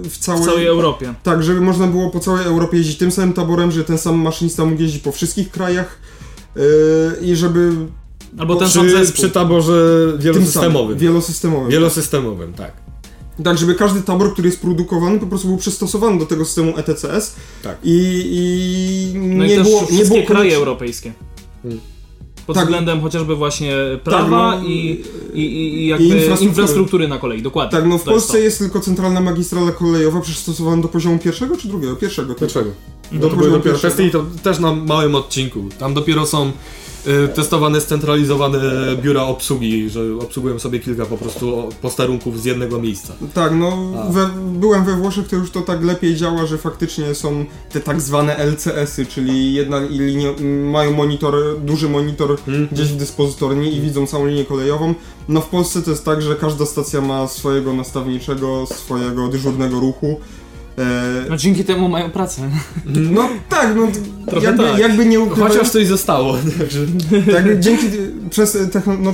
w całej, W całej Europie. Tak, żeby można było po całej Europie jeździć tym samym taborem, że ten sam maszynista mógł jeździć po wszystkich krajach yy, i żeby Albo ten sam Przy, zespół. przy taborze wielosystemowym. wielosystemowym. Wielosystemowym, tak. Tak, żeby każdy tabor, który jest produkowany, po prostu był przystosowany do tego systemu ETCS Tak. i, i No nie, też było, nie wszystkie było kraje europejskie. Pod Tak. względem chociażby właśnie prawa no, i, i, i, jakby i infrastruktury. infrastruktury. na kolei, dokładnie. Tak, no w To jest Polsce jest, tylko centralna magistrala kolejowa przystosowana do poziomu pierwszego czy drugiego? Pierwszego. tylko. Dlaczego? Do No to były poziomu dopiero pierwszego. i to też na małym odcinku. Tam dopiero są testowane scentralizowane biura obsługi, że obsługują sobie kilka po prostu posterunków z jednego miejsca. Tak, no we, byłem we Włoszech, to już to tak lepiej działa, że faktycznie są te tak zwane LCS-y, czyli jedna linia, mają monitor, duży monitor Mhm. gdzieś w dyspozytorni i widzą całą linię kolejową. No w Polsce to jest tak, że każda stacja ma swojego nastawniczego, swojego dyżurnego ruchu. E, No dzięki temu mają pracę. no tak, no Trochę jakby, tak. jakby nie ukrywając, Chociaż coś zostało. Także... tak, dzięki przez techno, no,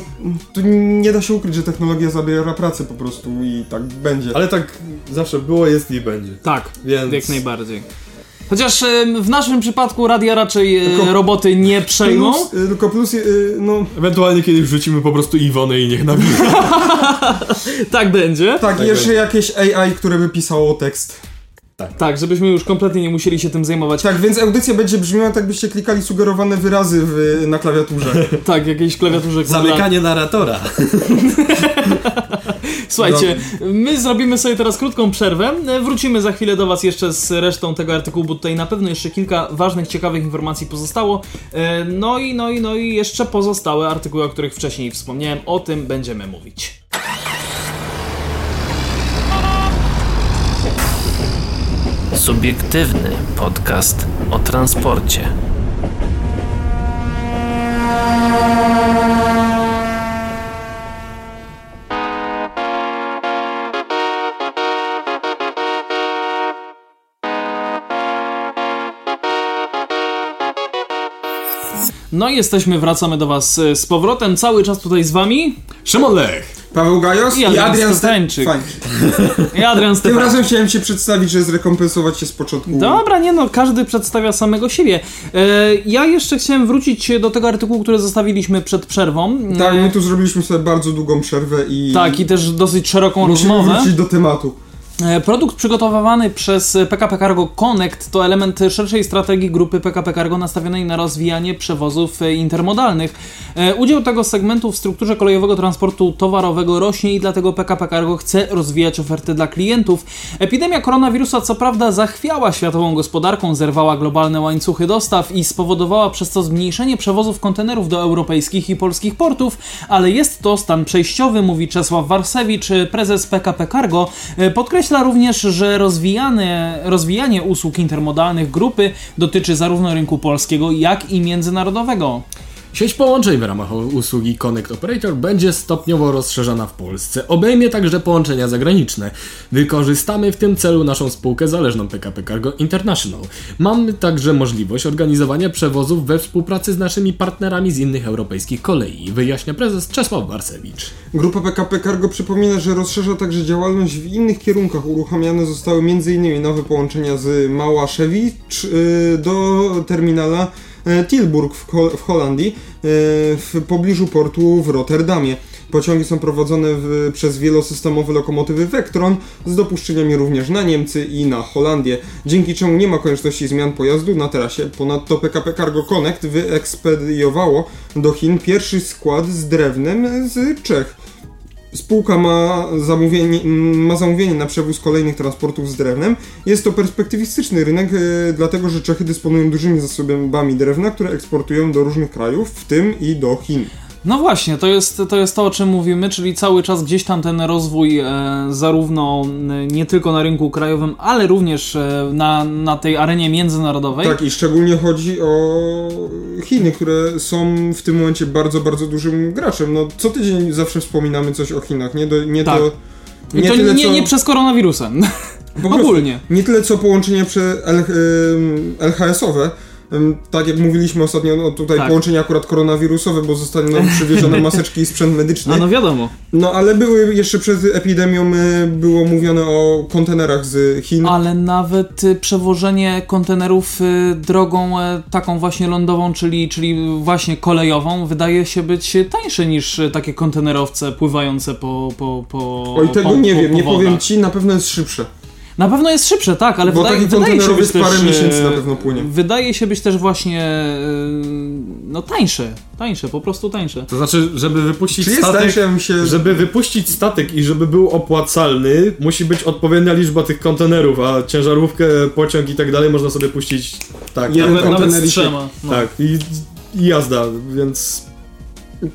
tu nie da się ukryć, że technologia zabiera pracę po prostu i tak będzie. Ale tak zawsze było, jest i będzie. Tak, Więc... jak najbardziej. Chociaż w naszym przypadku radia raczej e, Tylko- roboty nie przejmą. Plus, tylko plus, no Ewentualnie kiedyś wrzucimy po prostu Iwonę i niech nawija. Tak będzie. tak, Tak jeszcze będzie. jakieś AI, które by pisało tekst. Tak, żebyśmy już kompletnie nie musieli się tym zajmować. Tak, więc audycja będzie brzmiała tak byście klikali sugerowane wyrazy w, na klawiaturze. Tak, jakiejś klawiaturze. Zamykanie narratora. Słuchajcie, my zrobimy sobie teraz krótką przerwę. Wrócimy za chwilę do Was jeszcze z resztą tego artykułu, bo tutaj na pewno jeszcze kilka ważnych, ciekawych informacji pozostało. E, No i, no i, no i jeszcze pozostałe artykuły, o których wcześniej wspomniałem. O tym będziemy mówić. Subiektywny podcast o transporcie. No i jesteśmy, wracamy do Was e, z powrotem. Cały czas tutaj z Wami. Szymon Lech. Paweł Gajos I i, Adrian Adrian. Stefańczyk. Ja Adrian Tym razem chciałem się przedstawić, że zrekompensować się z początku. Dobra, nie no, każdy przedstawia samego siebie. E, ja jeszcze chciałem wrócić do tego artykułu, który zostawiliśmy przed przerwą. Tak, E, my tu zrobiliśmy sobie bardzo długą przerwę i tak, i też dosyć szeroką musimy rozmowę. wrócić do tematu. E, Produkt przygotowywany przez PKP Cargo Connect to element szerszej strategii grupy PKP Cargo nastawionej na rozwijanie przewozów e, intermodalnych. E, Udział tego segmentu w strukturze kolejowego transportu towarowego rośnie i dlatego PKP Cargo chce rozwijać oferty dla klientów. Epidemia koronawirusa co prawda zachwiała światową gospodarką, zerwała globalne łańcuchy dostaw i spowodowała przez to zmniejszenie przewozów kontenerów do europejskich i polskich portów, ale jest to stan przejściowy, mówi Czesław Warsewicz, prezes PKP Cargo. E, Podkreśla również, że rozwijane, rozwijanie usług intermodalnych grupy dotyczy zarówno rynku polskiego, jak i międzynarodowego. Sieć połączeń w ramach usługi Connect Operator będzie stopniowo rozszerzana w Polsce. Obejmie także połączenia zagraniczne. Wykorzystamy w tym celu naszą spółkę zależną PKP Cargo International. Mamy także możliwość organizowania przewozów we współpracy z naszymi partnerami z innych europejskich kolei, wyjaśnia prezes Czesław Warsewicz. Grupa PKP Cargo przypomina, że rozszerza także działalność w innych kierunkach. Uruchamiane zostały m.in. nowe połączenia z Małaszewicz y, do terminala Tilburg w, Hol- w Holandii, e, w pobliżu portu w Rotterdamie. Pociągi są prowadzone w, przez wielosystemowe lokomotywy Vectron z dopuszczeniami również na Niemcy i na Holandię, dzięki czemu nie ma konieczności zmian pojazdu na trasie. Ponadto PKP Cargo Connect wyekspediowało do Chin pierwszy skład z drewnem z Czech. Spółka ma zamówienie, ma zamówienie na przewóz kolejnych transportów z drewnem. Jest to perspektywistyczny rynek, e, dlatego że Czechy dysponują dużymi zasobami drewna, które eksportują do różnych krajów, w tym i do Chin. No właśnie, to jest, to jest to, o czym mówimy, czyli cały czas gdzieś tam ten rozwój e, zarówno e, nie tylko na rynku krajowym, ale również e, na, na tej arenie międzynarodowej. Tak, i szczególnie chodzi o Chiny, które są w tym momencie bardzo, bardzo dużym graczem. No, co tydzień zawsze wspominamy coś o Chinach, nie, do, nie Tak. to... I to tyle, nie, co- nie przez prostu Ogólnie. Nie tyle co połączenia przy L, LHS-owe. Tak jak mówiliśmy ostatnio, no tutaj Tak. połączenia akurat koronawirusowe, bo zostaną nam przywiezione maseczki i sprzęt medyczny. A no wiadomo. No ale były jeszcze przed epidemią y, było mówione o kontenerach z Chin. Ale nawet y, przewożenie kontenerów y, drogą taką właśnie lądową, czyli, czyli właśnie kolejową, wydaje się być tańsze niż takie kontenerowce pływające po. po, po Oj, tego po, nie po, wiem, nie powiem ci, na pewno jest szybsze. Na pewno jest szybsze, tak, ale Bo wydaje, taki wydaje się być parę też, miesięcy e, na pewno płynie. Wydaje się być też właśnie e, no tańsze, tańsze, po prostu tańsze. To znaczy, żeby wypuścić Czy statek, się... żeby wypuścić statek i żeby był opłacalny, musi być odpowiednia liczba tych kontenerów, a ciężarówkę, pociąg i tak dalej można sobie puścić tak, Jeden tak, Nawet, nawet kontener i z trzema. No. tak i, i jazda, więc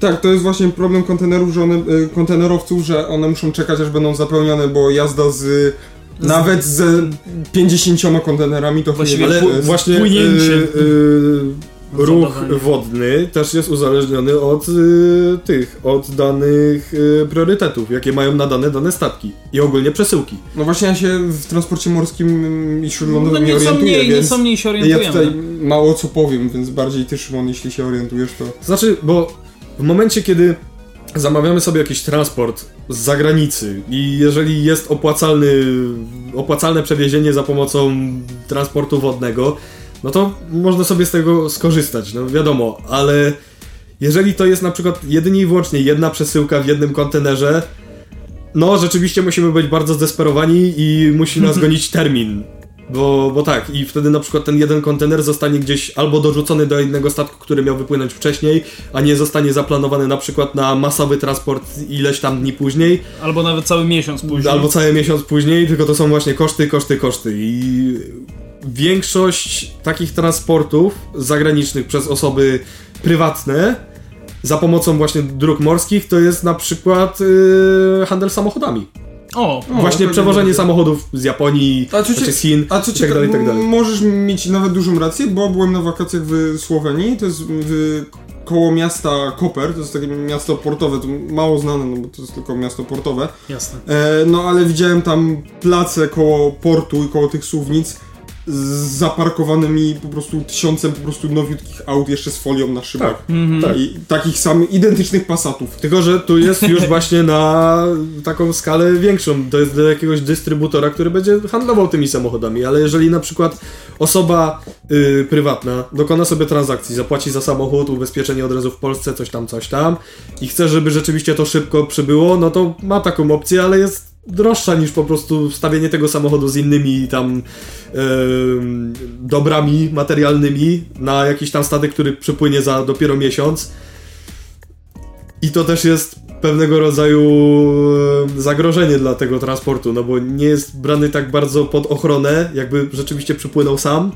Tak, to jest właśnie problem kontenerów, że one, kontenerowców, że one muszą czekać aż będą zapełnione, bo jazda z... Nawet z 50 kontenerami to Właściwie chwilę ale właśnie płynięcie. y, y, ruch wodny też jest uzależniony od y, tych, od danych priorytetów, jakie mają nadane dane statki i ogólnie przesyłki. No właśnie ja się w transporcie morskim i No śródlądowym nie nieco orientuję, mniej, więc nieco mniej się ja orientujemy. tutaj mało co powiem, więc bardziej ty Szymon, jeśli się orientujesz, to... Znaczy, bo w momencie, kiedy zamawiamy sobie jakiś transport z zagranicy i jeżeli jest opłacalny, opłacalne przewiezienie za pomocą transportu wodnego, no to można sobie z tego skorzystać, no wiadomo, ale jeżeli to jest na przykład jedynie i wyłącznie jedna przesyłka w jednym kontenerze, no rzeczywiście musimy być bardzo zdesperowani i musi nas gonić termin. Bo, bo tak, i wtedy na przykład ten jeden kontener zostanie gdzieś albo dorzucony do innego statku, który miał wypłynąć wcześniej, a nie zostanie zaplanowany na przykład na masowy transport ileś tam dni później, Albo nawet cały miesiąc później. albo cały miesiąc później, tylko to są właśnie koszty, koszty, koszty. I większość takich transportów zagranicznych przez osoby prywatne za pomocą właśnie dróg morskich to jest na przykład yy, handel samochodami. O, O, właśnie to przewożenie nie- samochodów z Japonii, A co cie- z Chin A co tak ciekawe, dalej, tak dalej. możesz mieć nawet dużą rację, bo byłem na wakacjach w Słowenii, to jest w, koło miasta Koper, to jest takie miasto portowe, to mało znane, no bo to jest tylko miasto portowe. jasne. E, no ale widziałem tam place koło portu i koło tych suwnic z zaparkowanymi po prostu tysiącem po prostu nowiutkich aut jeszcze z folią na szybach. Tak. I takich samych, identycznych pasatów. Tylko, że tu jest już właśnie na taką skalę większą. To jest do jakiegoś dystrybutora, który będzie handlował tymi samochodami, ale jeżeli na przykład osoba y, prywatna dokona sobie transakcji, zapłaci za samochód, ubezpieczenie od razu w Polsce, coś tam, coś tam i chce, żeby rzeczywiście to szybko przybyło, no to ma taką opcję, ale jest droższa niż po prostu wstawienie tego samochodu z innymi tam em, dobrami materialnymi na jakiś tam statek, który przypłynie za dopiero miesiąc. I to też jest pewnego rodzaju zagrożenie dla tego transportu, no bo nie jest brany tak bardzo pod ochronę, jakby rzeczywiście przypłynął sam,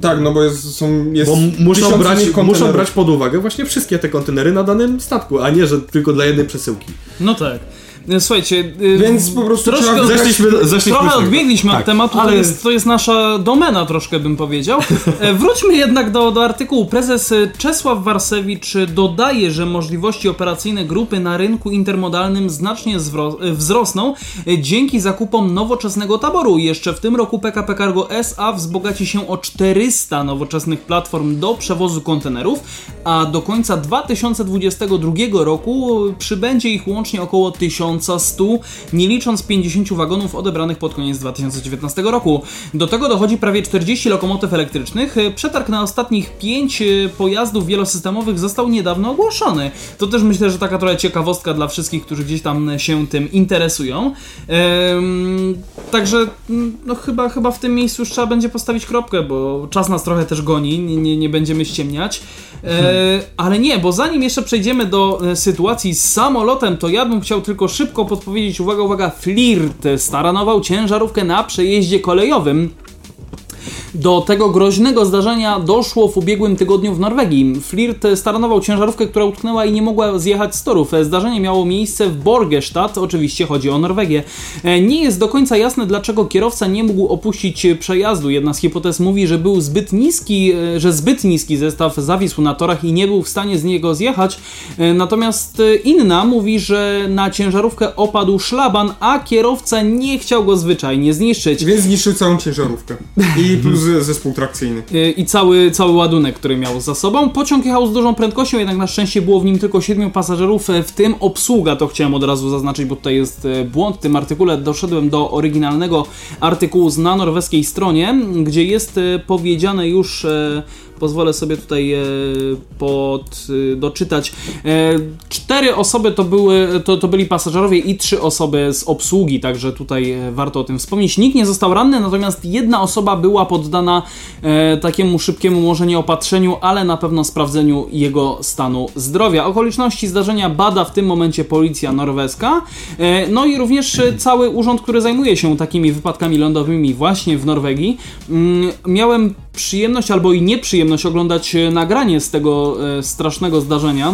Tak, no bo jest, są, jest bo muszą brać, muszą brać pod uwagę właśnie wszystkie te kontenery na danym statku, a nie, że tylko dla jednej przesyłki. No tak. E, Słuchajcie, e, Więc po prostu troszkę trzeba Zeszliśmy, zeszliśmy Trochę odbiegliśmy Tak. od tematu, ale to, jest, to jest nasza domena troszkę bym powiedział. E, Wróćmy jednak do, do artykułu. Prezes Czesław Warsewicz dodaje, że możliwości operacyjne grupy na rynku intermodalnym znacznie wzrosną dzięki zakupom nowoczesnego taboru. Jeszcze w tym roku PKP Cargo SA wzbogaci się o 400 nowoczesnych platform do przewozu kontenerów, a do końca 2022 roku przybędzie ich łącznie około 1100, nie licząc 50 wagonów odebranych pod koniec 2019 roku. Do tego dochodzi prawie 40 lokomotyw elektrycznych. Przetarg na ostatnich 5 pojazdów wielosystemowych został niedawno ogłoszony. To też myślę, że taka trochę ciekawostka dla wszystkich, którzy gdzieś tam się tym interesują. Ehm, także mm, no chyba, chyba w tym miejscu już trzeba będzie postawić kropkę, bo czas nas trochę też goni, nie, nie, nie będziemy ściemniać. E, ale nie, bo zanim jeszcze przejdziemy do e, sytuacji z samolotem, to ja bym chciał tylko szybko podpowiedzieć, uwaga, uwaga, Flirt staranował ciężarówkę na przejeździe kolejowym. Do tego groźnego zdarzenia doszło w ubiegłym tygodniu w Norwegii. Flirt staranował ciężarówkę, która utknęła i nie mogła zjechać z torów. Zdarzenie miało miejsce w Borgestad, oczywiście chodzi o Norwegię. E, Nie jest do końca jasne, dlaczego kierowca nie mógł opuścić przejazdu. Jedna z hipotez mówi, że był zbyt niski, e, że zbyt niski zestaw zawisł na torach i nie był w stanie z niego zjechać. E, Natomiast inna mówi, że na ciężarówkę opadł szlaban, a kierowca nie chciał go zwyczajnie zniszczyć. Więc zniszczył całą ciężarówkę. I plus zespół trakcyjny. Y, i cały, cały ładunek, który miał za sobą. Pociąg jechał z dużą prędkością, jednak na szczęście było w nim tylko 7 pasażerów, e, w tym obsługa, to chciałem od razu zaznaczyć, bo tutaj jest e, błąd w tym artykule. Doszedłem do oryginalnego artykułu na norweskiej stronie, gdzie jest e, powiedziane już e, pozwolę sobie tutaj e, pod, e, doczytać. E, cztery osoby to, były, to, to byli pasażerowie i trzy osoby z obsługi, także tutaj warto o tym wspomnieć. Nikt nie został ranny, natomiast jedna osoba była poddana takiemu szybkiemu może nie opatrzeniu, ale na pewno sprawdzeniu jego stanu zdrowia. Okoliczności zdarzenia bada w tym momencie policja norweska, no i również cały urząd, który zajmuje się takimi wypadkami lądowymi właśnie w Norwegii. Mm, Miałem przyjemność albo i nieprzyjemność oglądać e, nagranie z tego e, strasznego zdarzenia.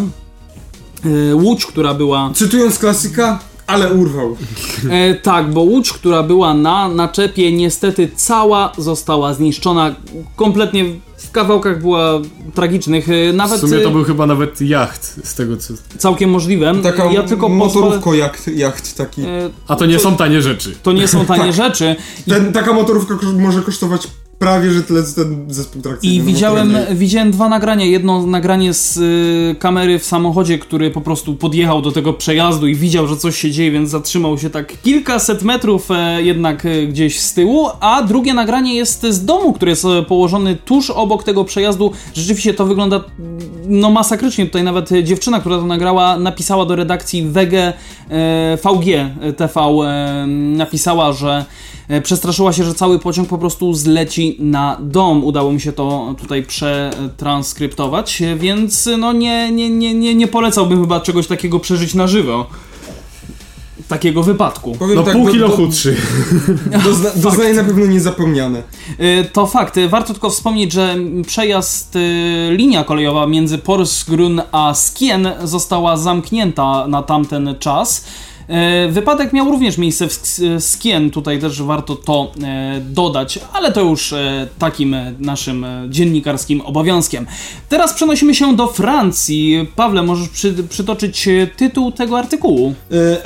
E, Łódź, która była. Cytując klasyka, ale urwał. E, tak, bo łódź, która była na naczepie, niestety cała została zniszczona. Kompletnie w kawałkach była tragicznych. E, W Nawet sumie to był chyba nawet jacht, z tego co... całkiem możliwe. Taka ja tylko pozwolę. motorówko jacht, jacht taki. E, A to nie są tanie rzeczy. to nie są tanie rzeczy. I Ten, taka motorówka może kosztować prawie, że tyle co ten zespół trakcyjny. I widziałem, widziałem dwa nagrania. Jedno nagranie z y, kamery w samochodzie, który po prostu podjechał do tego przejazdu i widział, że coś się dzieje, więc zatrzymał się tak kilkaset metrów e, jednak e, gdzieś z tyłu. A drugie nagranie jest z domu, który jest e, położony tuż obok tego przejazdu. Rzeczywiście to wygląda no masakrycznie. Tutaj nawet dziewczyna, która to nagrała, napisała do redakcji WG e, VG TV, e, napisała, że Przestraszyła się, że cały pociąg po prostu zleci na dom. Udało mi się to tutaj przetranskryptować, e, więc e, no nie, nie, nie, nie, nie polecałbym chyba czegoś takiego przeżyć na żywo. Takiego wypadku. Powiem No tak, pół do- kilo do- chudszy. Dozna, doznaję na pewno niezapomniane. E, To fakt. E, Warto tylko wspomnieć, że przejazd, e, linia kolejowa między Porsgrunn a Skien została zamknięta na tamten czas. E, Wypadek miał również miejsce w Sk- Skien, tutaj też warto to e, dodać, ale to już e, takim naszym dziennikarskim obowiązkiem. Teraz przenosimy się do Francji. Pawle, możesz przy, przytoczyć tytuł tego artykułu?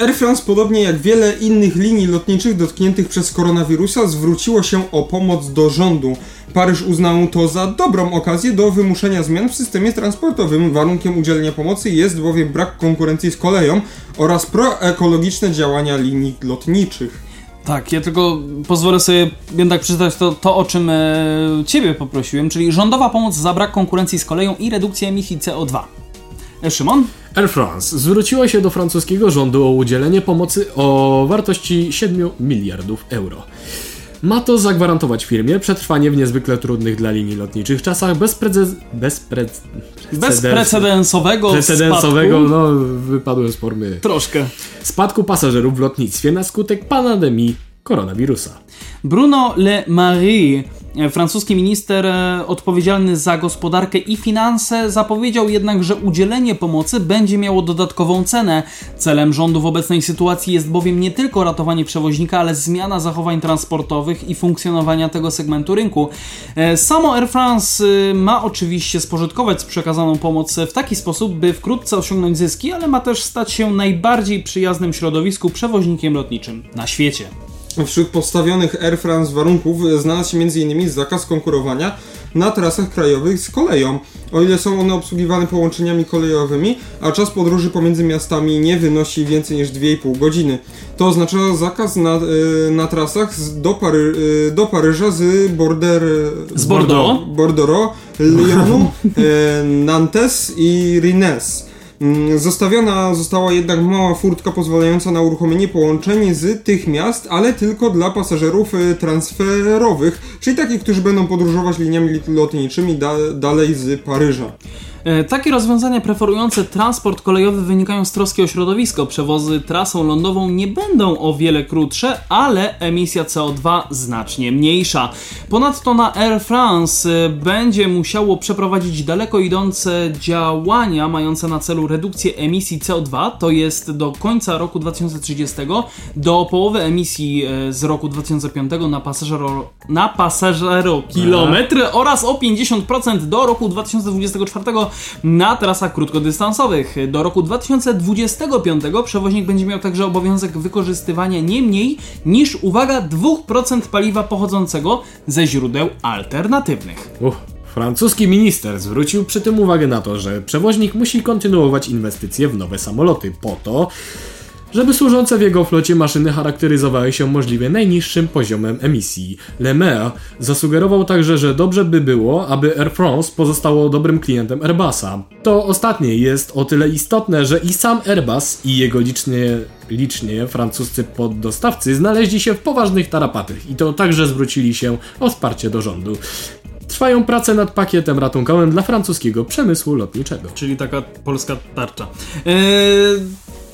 Air France, podobnie jak wiele innych linii lotniczych dotkniętych przez koronawirusa, zwróciło się o pomoc do rządu. Paryż uznał to za dobrą okazję do wymuszenia zmian w systemie transportowym. Warunkiem udzielenia pomocy jest bowiem brak konkurencji z koleją oraz proekologiczne działania linii lotniczych. Tak, ja tylko pozwolę sobie jednak przeczytać to, to o czym e, Ciebie poprosiłem, czyli rządowa pomoc za brak konkurencji z koleją i redukcja emisji CO2. E, Szymon? Air France zwróciło się do francuskiego rządu o udzielenie pomocy o wartości 7 miliardów euro. Ma to zagwarantować firmie przetrwanie w niezwykle trudnych dla linii lotniczych czasach bez prece... bez pre... Bezprecedensowego precedensowego, spadku. no wypadłem z formy. Troszkę. Spadku pasażerów w lotnictwie na skutek pandemii koronawirusa. Bruno Le Maire, e, francuski minister e, odpowiedzialny za gospodarkę i finanse, zapowiedział jednak, że udzielenie pomocy będzie miało dodatkową cenę. Celem rządu w obecnej sytuacji jest bowiem nie tylko ratowanie przewoźnika, ale zmiana zachowań transportowych i funkcjonowania tego segmentu rynku. E, Samo Air France e, ma oczywiście spożytkować przekazaną pomoc w taki sposób, by wkrótce osiągnąć zyski, ale ma też stać się najbardziej przyjaznym środowisku przewoźnikiem lotniczym na świecie. Wśród postawionych Air France warunków znalazł się m.in. zakaz konkurowania na trasach krajowych z koleją, o ile są one obsługiwane połączeniami kolejowymi, a czas podróży pomiędzy miastami nie wynosi więcej niż 2,5 godziny. To oznacza zakaz na, e, na trasach z, do, Pary, e, do Paryża z Border... Z Bordeaux. Bordeaux, Lyonu, e, Nantes i Rennes. Mm, Zostawiona została jednak mała furtka pozwalająca na uruchomienie połączeń z tych miast, ale tylko dla pasażerów e, transferowych, czyli takich, którzy będą podróżować liniami lotniczymi da dalej z Paryża. E, Takie rozwiązania preferujące transport kolejowy wynikają z troski o środowisko. Przewozy trasą lądową nie będą o wiele krótsze, ale emisja CO2 znacznie mniejsza. Ponadto na Air France e, będzie musiało przeprowadzić daleko idące działania mające na celu redukcję emisji CO2, to jest do końca roku 2030 do połowy emisji e, z roku 2005 na pasażero, na pasażero kilometr oraz o 50% do roku 2024 na trasach krótkodystansowych. Do roku 2025 przewoźnik będzie miał także obowiązek wykorzystywania nie mniej niż, uwaga, 2% paliwa pochodzącego ze źródeł alternatywnych. Uch. Francuski minister zwrócił przy tym uwagę na to, że przewoźnik musi kontynuować inwestycje w nowe samoloty po to, żeby służące w jego flocie maszyny charakteryzowały się możliwie najniższym poziomem emisji. Le Maire zasugerował także, że dobrze by było, aby Air France pozostało dobrym klientem Airbusa. To ostatnie jest o tyle istotne, że i sam Airbus i jego licznie, licznie francuscy poddostawcy znaleźli się w poważnych tarapatach i to także zwrócili się o wsparcie do rządu. Trwają prace nad pakietem ratunkowym dla francuskiego przemysłu lotniczego. Czyli taka polska tarcza. Eee,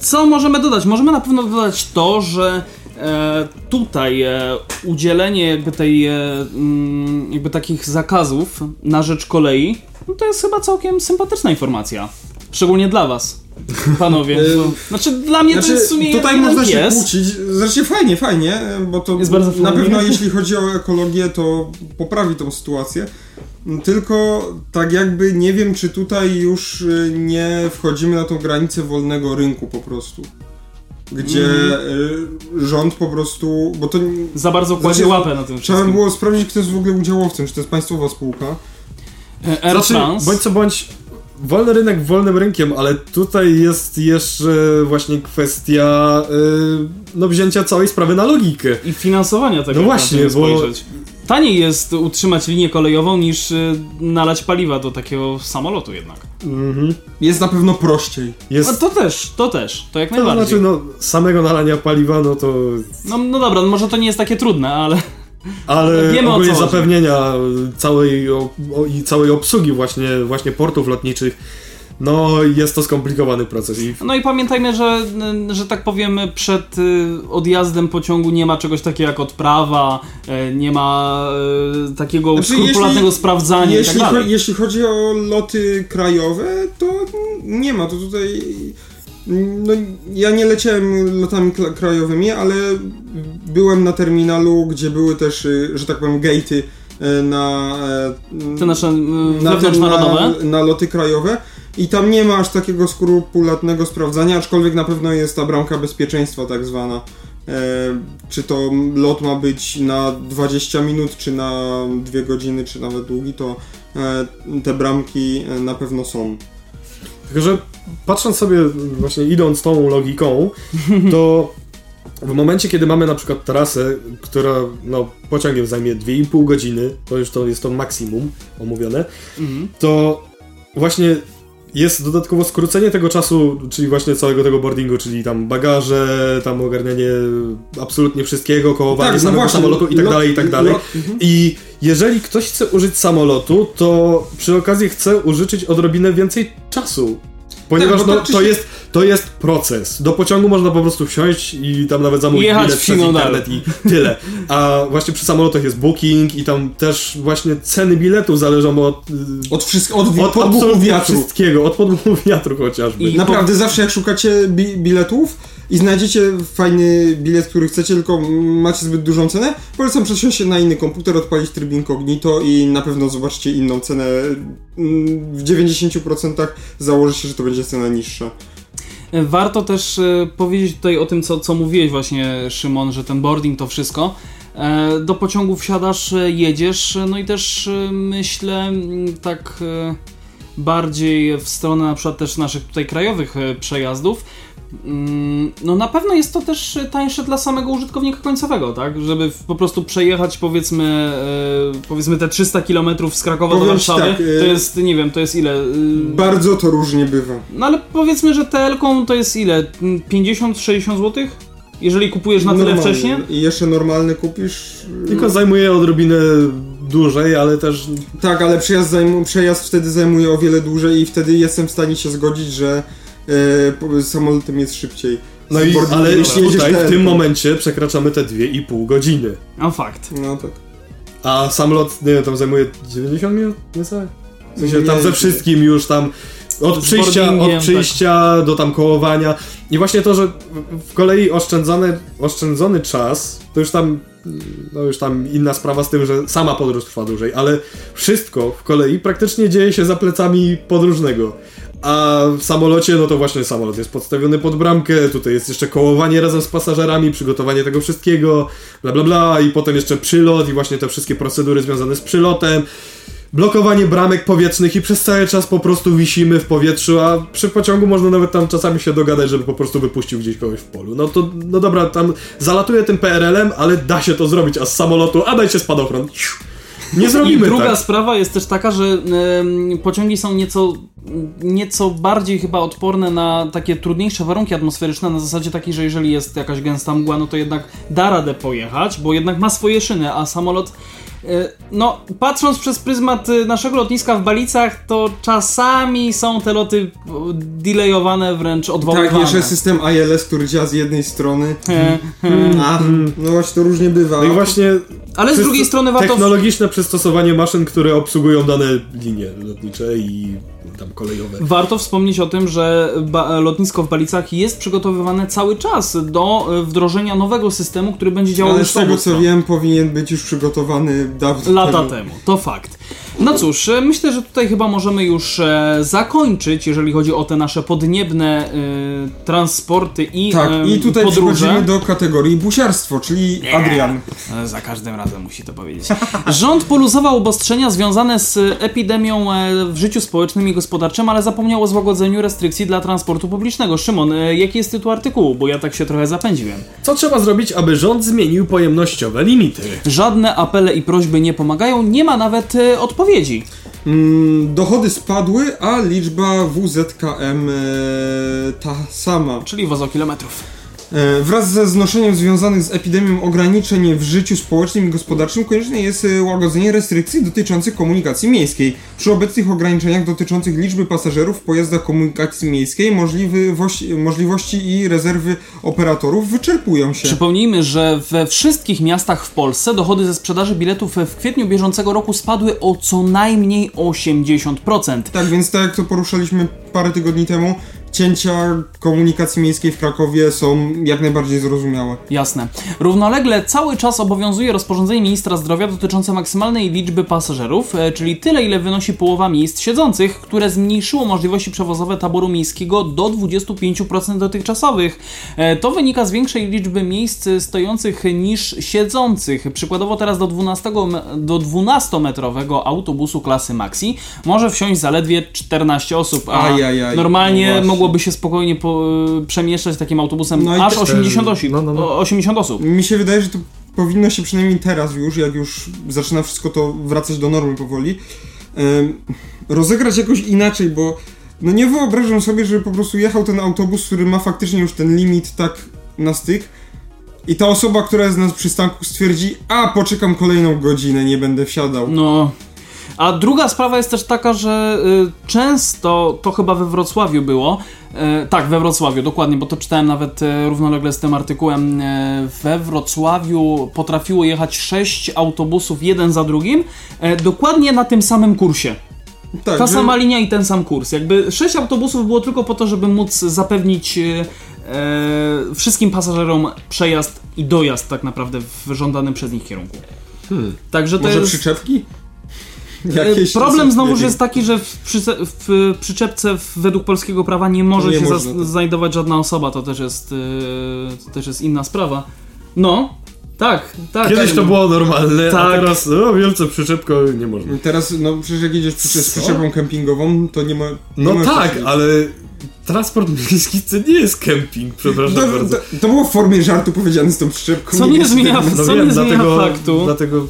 co możemy dodać? Możemy na pewno dodać to, że e, tutaj e, udzielenie jakby tej, e, mm, jakby takich zakazów na rzecz kolei, no to jest chyba całkiem sympatyczna informacja. Szczególnie dla was, panowie. Bo, znaczy dla mnie to jest w sumie tutaj można się pies. kłócić. Zresztą fajnie, fajnie, bo to Jest bardzo na pewno jeśli chodzi o ekologię, to poprawi tą sytuację. Tylko tak jakby nie wiem, czy tutaj już y, nie wchodzimy na tą granicę wolnego rynku po prostu. Gdzie Mhm. y, rząd po prostu, bo to Za bardzo kładzie Znaczy, łapę na tym trzeba wszystkim. było sprawdzić, kto jest w ogóle udziałowcem, czy to jest państwowa spółka. E, Air Znaczy, bądź co bądź, wolny rynek wolnym rynkiem, ale tutaj jest jeszcze właśnie kwestia yy, no, wzięcia całej sprawy na logikę. I finansowania tego. No właśnie, to bo- spojrzeć. Taniej jest utrzymać linię kolejową niż y, nalać paliwa do takiego samolotu jednak. Mhm. Jest na pewno prościej. Jest, No to też, to też, to jak to najbardziej. znaczy, no, samego nalania paliwa, no to... No, no dobra, no może to nie jest takie trudne, ale Ale Wiemy, ogólnie zapewnienia całej, o, o, i całej obsługi właśnie, właśnie portów lotniczych, no jest to skomplikowany proces i no i pamiętajmy, że, że tak powiem przed y, odjazdem pociągu nie ma czegoś takiego jak odprawa, y, nie ma y, takiego Znaczy, skrupulatnego jeśli- sprawdzania i tak Jeśli, dalej. jeśli chodzi o loty krajowe, to nie ma, to tutaj... No, ja nie leciałem lotami krajowymi, ale byłem na terminalu, gdzie były też, y, że tak powiem, gatey y, na, e, Te nasze y, na, na, na loty krajowe i tam nie ma aż takiego skrupulatnego sprawdzania, aczkolwiek na pewno jest ta bramka bezpieczeństwa tak zwana. E, czy to lot ma być na 20 minut, czy na 2 godziny, czy nawet długi, to e, te bramki e, na pewno są. Tylko, że patrząc sobie, właśnie idąc tą logiką, to w momencie, kiedy mamy na przykład trasę, która no, pociągiem zajmie 2,5 godziny, to już to jest to maksimum omówione, Mhm. to właśnie jest dodatkowo skrócenie tego czasu, czyli właśnie całego tego boardingu, czyli tam bagaże, tam ogarnianie absolutnie wszystkiego, kołowanie Tak, no samego samolotu i tak lot- dalej, i tak dalej. lot- mhm. I jeżeli ktoś chce użyć samolotu, to przy okazji chce użyczyć odrobinę więcej czasu. Ponieważ Tak, no, tak to, się- jest, to jest proces. Do pociągu można po prostu wsiąść i tam nawet zamówić Jechać bilet przez internet i tyle. A właśnie przy samolotach jest booking i tam też właśnie ceny biletów zależą od, y, Od, wszystko, od, od podmuchu wiatru. wszystkiego, od podmuchu wiatru chociażby. I- Naprawdę zawsze jak szukacie bi biletów i znajdziecie fajny bilet, który chcecie, tylko macie zbyt dużą cenę, polecam przesiąść się na inny komputer, odpalić tryb incognito i na pewno zobaczycie inną cenę. Mm, W 90% założy się, że to będzie cena niższa. Warto też e, powiedzieć tutaj o tym, co, co mówiłeś właśnie, Szymon, że ten boarding to wszystko. E, Do pociągu wsiadasz, e, jedziesz, e, no i też e, myślę tak e, bardziej w stronę na przykład też naszych tutaj krajowych e, przejazdów. Mm, No na pewno jest to też e, tańsze dla samego użytkownika końcowego, tak? Żeby po prostu przejechać powiedzmy e, powiedzmy te 300 km z Krakowa do Powiem ci Warszawy. tak, e, To jest, nie wiem, to jest ile? e, Bardzo to różnie bywa. no ale powiedzmy, że TL-ką to jest ile? 50-60 zł? Jeżeli kupujesz na tyle Normalnie. wcześnie? I jeszcze normalny kupisz. Tylko zajmuje odrobinę dłużej, ale też Tak, ale przejazd, zajmu, przejazd wtedy zajmuje o wiele dłużej i wtedy jestem w stanie się zgodzić, że e, samolotem jest szybciej. No i, ale jeśli tutaj w tym momencie przekraczamy te 2,5 godziny. No fakt. No tak. A samolot, nie wiem, tam zajmuje 90 minut? Niecałe? W sensie tam ze wszystkim już tam od Z przyjścia, od przyjścia do tam kołowania. I właśnie to, że w kolei oszczędzony, oszczędzony czas, to już tam no już tam inna sprawa z tym, że sama podróż trwa dłużej, ale wszystko w kolei praktycznie dzieje się za plecami podróżnego. A w samolocie, no to właśnie samolot jest podstawiony pod bramkę, tutaj jest jeszcze kołowanie razem z pasażerami, przygotowanie tego wszystkiego, bla bla bla, i potem jeszcze przylot i właśnie te wszystkie procedury związane z przylotem blokowanie bramek powietrznych i przez cały czas po prostu wisimy w powietrzu, a przy pociągu można nawet tam czasami się dogadać, żeby po prostu wypuścił gdzieś kogoś w polu. No to, no dobra, tam zalatuje tym PRL-em, ale da się to zrobić, a z samolotu, a dajcie spadochron. Nie zrobimy I druga tak. sprawa jest też taka, że em, pociągi są nieco, nieco bardziej chyba odporne na takie trudniejsze warunki atmosferyczne, na zasadzie takiej, że jeżeli jest jakaś gęsta mgła, no to jednak da radę pojechać, bo jednak ma swoje szyny, a samolot no, patrząc przez pryzmat e, naszego lotniska w Balicach, to czasami są te loty e, delayowane, wręcz odwoływane. Tak, jeszcze system ILS, który działa z jednej strony. E, A, no właśnie to różnie bywa. No i właśnie Ale z drugiej strony warto... technologiczne przystosowanie maszyn, które obsługują dane linie lotnicze i tam kolejowe. Warto wspomnieć o tym, że ba- lotnisko w Balicach jest przygotowywane cały czas do e, wdrożenia nowego systemu, który będzie działał Ale już z tego co wiem, powinien być już przygotowany dawno Lata temu, to fakt. No cóż, e, myślę, że tutaj chyba możemy już e, zakończyć, jeżeli chodzi o te nasze podniebne e, transporty i Tak, e, i tutaj podróże. przechodzimy do kategorii busiarstwo, czyli Adrian. E, Za każdym razem musi to powiedzieć. Rząd poluzował obostrzenia związane z epidemią w życiu społecznym i gospodarczym, ale zapomniał o złagodzeniu restrykcji dla transportu publicznego. Szymon, jaki jest tytuł artykułu? Bo ja tak się trochę zapędziłem. Co trzeba zrobić, aby rząd zmienił pojemnościowe limity? Żadne apele i prośby nie pomagają, nie ma nawet odpowiedzi. Mm, dochody spadły, a liczba WZKM e, ta sama. Czyli wozokilometrów. E, Wraz ze znoszeniem związanych z epidemią ograniczeń w życiu społecznym i gospodarczym konieczne jest e, łagodzenie restrykcji dotyczących komunikacji miejskiej. Przy obecnych ograniczeniach dotyczących liczby pasażerów w pojazdach komunikacji miejskiej możliwości, możliwości i rezerwy operatorów wyczerpują się. Przypomnijmy, że we wszystkich miastach w Polsce dochody ze sprzedaży biletów w kwietniu bieżącego roku spadły o co najmniej 80%. Tak więc tak jak to poruszaliśmy parę tygodni temu, cięcia komunikacji miejskiej w Krakowie są jak najbardziej zrozumiałe. Jasne. Równolegle cały czas obowiązuje rozporządzenie ministra zdrowia dotyczące maksymalnej liczby pasażerów, e, czyli tyle, ile wynosi połowa miejsc siedzących, które zmniejszyło możliwości przewozowe taboru miejskiego do 25% dotychczasowych. E, To wynika z większej liczby miejsc stojących niż siedzących. Przykładowo teraz do 12, me- do 12-metrowego autobusu klasy Maxi może wsiąść zaledwie 14 osób, a Ajajaj, normalnie no. Mogłoby się spokojnie po, przemieszczać takim autobusem No aż te- 80 osób. No, no, no. O- 80 osób. Mi się wydaje, że to powinno się przynajmniej teraz już, jak już zaczyna wszystko to wracać do normy powoli, rozegrać jakoś inaczej, bo no nie wyobrażam sobie, żeby po prostu jechał ten autobus, który ma faktycznie już ten limit tak na styk i ta osoba, która jest na przystanku stwierdzi, a poczekam kolejną godzinę, nie będę wsiadał. No. A druga sprawa jest też taka, że y, często to chyba we Wrocławiu było. y, tak, we Wrocławiu, dokładnie, bo to czytałem nawet y, równolegle z tym artykułem. we Wrocławiu potrafiło jechać sześć autobusów jeden za drugim, dokładnie na tym samym kursie. Tak, Ta że- sama linia i ten sam kurs. Jakby sześć autobusów było tylko po to, żeby móc zapewnić e, wszystkim pasażerom przejazd i dojazd tak naprawdę w żądanym przez nich kierunku. Także to Może jest... przyczepki? E, Jakieś Problem lepiej. jest taki, że w, przyce- w przyczepce w, według polskiego prawa nie może Nie się można, tak. znajdować żadna osoba. To też jest, e, to też jest inna sprawa. No, tak, tak. Kiedyś tak, to było normalne, a Tak. teraz no wielce przyczepko nie można. Teraz, no przecież jak jedziesz przy, z przyczepą kempingową, to nie ma... Nie No ma tak, ale transport miejski to nie jest kemping, przepraszam To, bardzo. to, to było w formie żartu powiedziane z tą przyczepką. Co nie jest zmienia-. No co wiem, nie zmienia dlatego, faktu. Dlatego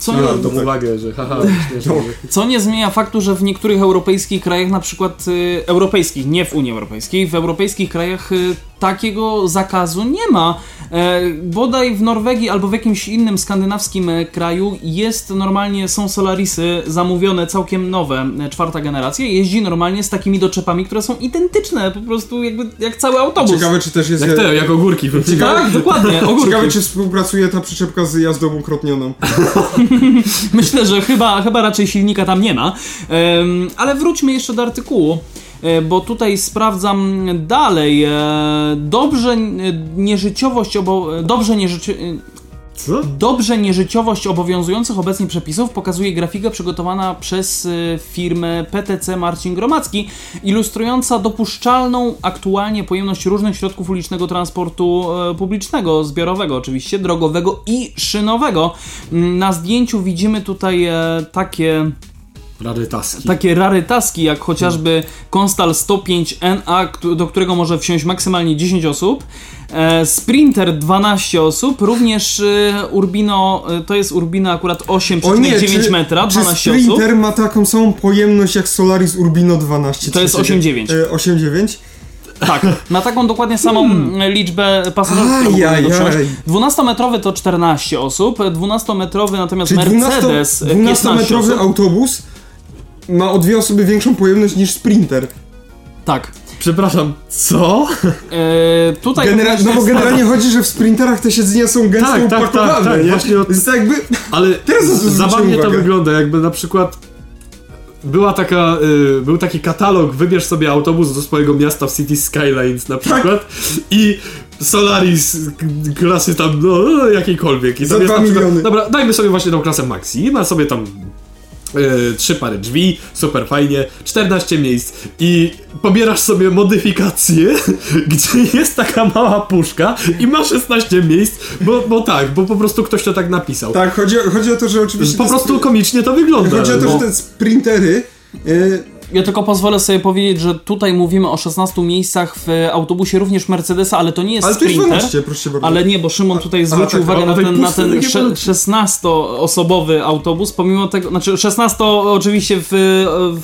Co no, nie, tak. uwagę, że haha, śmieszne, że- Co nie zmienia faktu, że w niektórych europejskich krajach, na przykład y, europejskich, nie w Unii Europejskiej, w europejskich krajach y, takiego zakazu nie ma. E, bodaj w Norwegii albo w jakimś innym skandynawskim e, kraju jest normalnie, są Solarisy zamówione całkiem nowe, e, czwarta generacja, jeździ normalnie z takimi doczepami, które są identyczne, po prostu jakby jak cały autobus. Ciekawe, czy też jest... Jak te, jak ogórki. Tak, dokładnie, ogórki. Ciekawe, czy współpracuje ta przyczepka z jazdą ukrotnioną. Myślę, że chyba, chyba raczej silnika tam nie ma. Ale wróćmy jeszcze do artykułu. E, Bo tutaj sprawdzam dalej. E, Dobrze e, nieżyciowość obo... Dobrze nieżyci... Co? Dobrze nieżyciowość obowiązujących obecnie przepisów pokazuje grafika przygotowana przez firmę PTC Marcin Gromacki, ilustrująca dopuszczalną aktualnie pojemność różnych środków ulicznego transportu publicznego, zbiorowego oczywiście, drogowego i szynowego. Mm, Na zdjęciu widzimy tutaj takie Rarytaski. takie rarytaski, jak chociażby Konstal 105NA, któ- do którego może wsiąść maksymalnie 10 osób. E, Sprinter 12 osób, również e, Urbino, e, to jest Urbino akurat 8,9 metra, czy 12 Sprinter osób. ma taką samą pojemność jak Solaris Urbino 12? To jest trzeciego? 8,9. E, 8,9? Tak, ma taką dokładnie samą mm, liczbę pasażerów, niego wsiąść. 12-metrowy to 14 osób, 12-metrowy natomiast Czyli 12 Mercedes 15 12-metrowy osób. autobus ma o dwie osoby większą pojemność niż Sprinter. Tak. Przepraszam, co? E, tutaj Genera- no bo generalnie chodzi, że w Sprinterach te siedzenia są gęsto Tak, tak, tak, tak, nie? właśnie o- Jest tak jakby... Ale Teraz zabawnie to wygląda, jakby na przykład była taka, y, był taki katalog, wybierz sobie autobus do swojego miasta w City Skylines na przykład i Solaris klasy tam, no, jakiejkolwiek. I Za dwa na przykład- miliony. Dobra, dajmy sobie właśnie tą klasę Maxi i ma sobie tam y, trzy pary drzwi, super fajnie, 14 miejsc i pobierasz sobie modyfikację, gdzie jest taka mała puszka i ma 16 miejsc, bo, bo tak, bo po prostu ktoś to tak napisał. Tak, chodzi, o- chodzi o to, że oczywiście... Po prostu komicznie to wygląda. Chodzi o to, no. że te Sprintery... e, Ja tylko pozwolę sobie powiedzieć, że tutaj mówimy o 16 miejscach w autobusie również Mercedesa, ale to nie jest ale to jest Sprinter. 12, proszę bardzo. Ale nie, bo Szymon tutaj zwrócił tak, uwagę na ten, na ten takie sze- malutkie. 16-osobowy autobus, pomimo tego, znaczy 16 oczywiście w,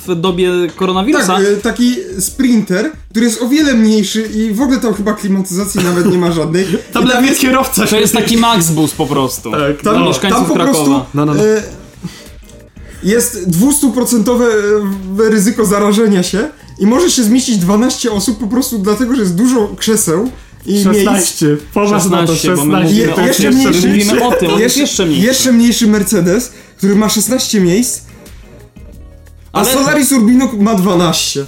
w dobie koronawirusa. Tak, e, taki Sprinter, który jest o wiele mniejszy i w ogóle tam chyba klimatyzacji nawet nie ma żadnej. Tam nawet jest kierowca. To jest taki Max Bus po prostu. Tak, Tam, no. mieszkańców tam po Krakowa. prostu No, no, no. E, jest 200% e, ryzyko zarażenia się i może się zmieścić 12 osób po prostu dlatego, że jest dużo krzeseł i miejsc. 16. Poważnie to 16, bo my 16. mówimy Je- o jeszcze tym, mniejszy- mówimy o tym, Jeszcze, jeszcze mniejszy. jeszcze mniejszy Mercedes, który ma 16 miejsc, a Ale- Solaris Urbino ma 12.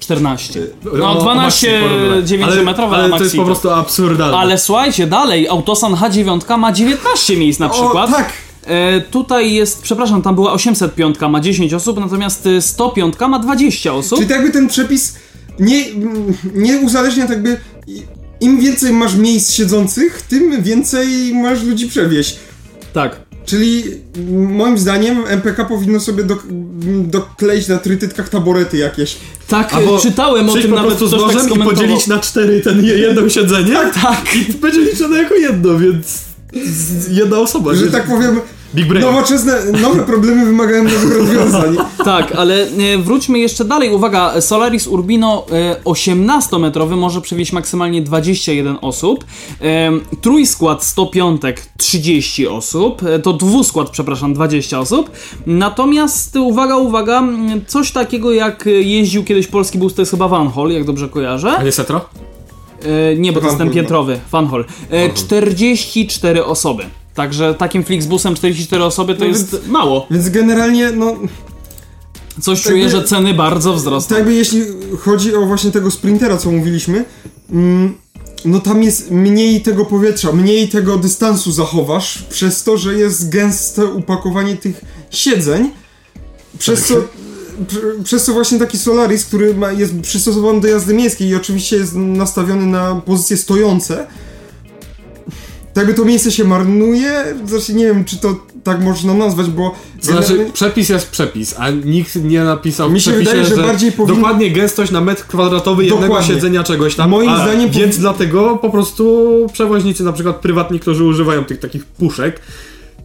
14. O, No o 12 Maxi porównać. 9 metrowe Ale, na ale to jest po prostu absurdalne. Ale słuchajcie, dalej, Autosan H9 ma 19 miejsc na przykład. O, tak. E, tutaj jest, przepraszam, tam była 805, ma 10 osób, natomiast y, 105 ma 20 osób. Czyli tak jakby ten przepis nie, nie uzależnia tak jakby im więcej masz miejsc siedzących, tym więcej masz ludzi przewieźć. Tak. Czyli moim zdaniem MPK powinno sobie dok dokleić na trytytkach taborety jakieś. Tak, Albo czytałem o tym po nawet prostu z ktoś tak i podzielić na cztery ten je- jedno siedzenie. Tak. I będzie liczone jako jedno, więc jedna osoba. Że nie? tak powiem, Big Brain. nowoczesne, nowe problemy wymagają nowych rozwiązań. Tak, ale e, wróćmy jeszcze dalej. Uwaga, Solaris Urbino e, 18-metrowy może przewieźć maksymalnie 21 osób. E, trójskład 105 30 osób. E, to dwuskład, przepraszam, 20 osób. Natomiast uwaga, uwaga, coś takiego jak e, jeździł kiedyś polski bus, to jest chyba Van Hol, jak dobrze kojarzę. A nie Setro? E, nie, bo to jest ten no. piętrowy, Van Hol. E, 44 osoby. Także takim Flixbusem 44 osoby to No jest więc- mało. Więc generalnie, no, Coś Tak czuję, by- że ceny bardzo wzrosną. tak jakby jeśli chodzi o właśnie tego sprintera, co mówiliśmy, mm, no tam jest mniej tego powietrza, mniej tego dystansu zachowasz, przez to, że jest gęste upakowanie tych siedzeń, przez co... prze- Przez co właśnie taki Solaris, który ma, jest przystosowany do jazdy miejskiej i oczywiście jest nastawiony na pozycje stojące, tak jakby to miejsce się marnuje, znaczy nie wiem, czy to tak można nazwać, bo... To znaczy, generalnie- przepis jest przepis, a nikt nie napisał Mi się wydaje, że bardziej powinno- dokładnie gęstość na metr kwadratowy jednego Dokładnie. siedzenia czegoś tam. Moim a, zdaniem Więc dlatego po prostu przewoźnicy, na przykład prywatni, którzy używają tych takich puszek,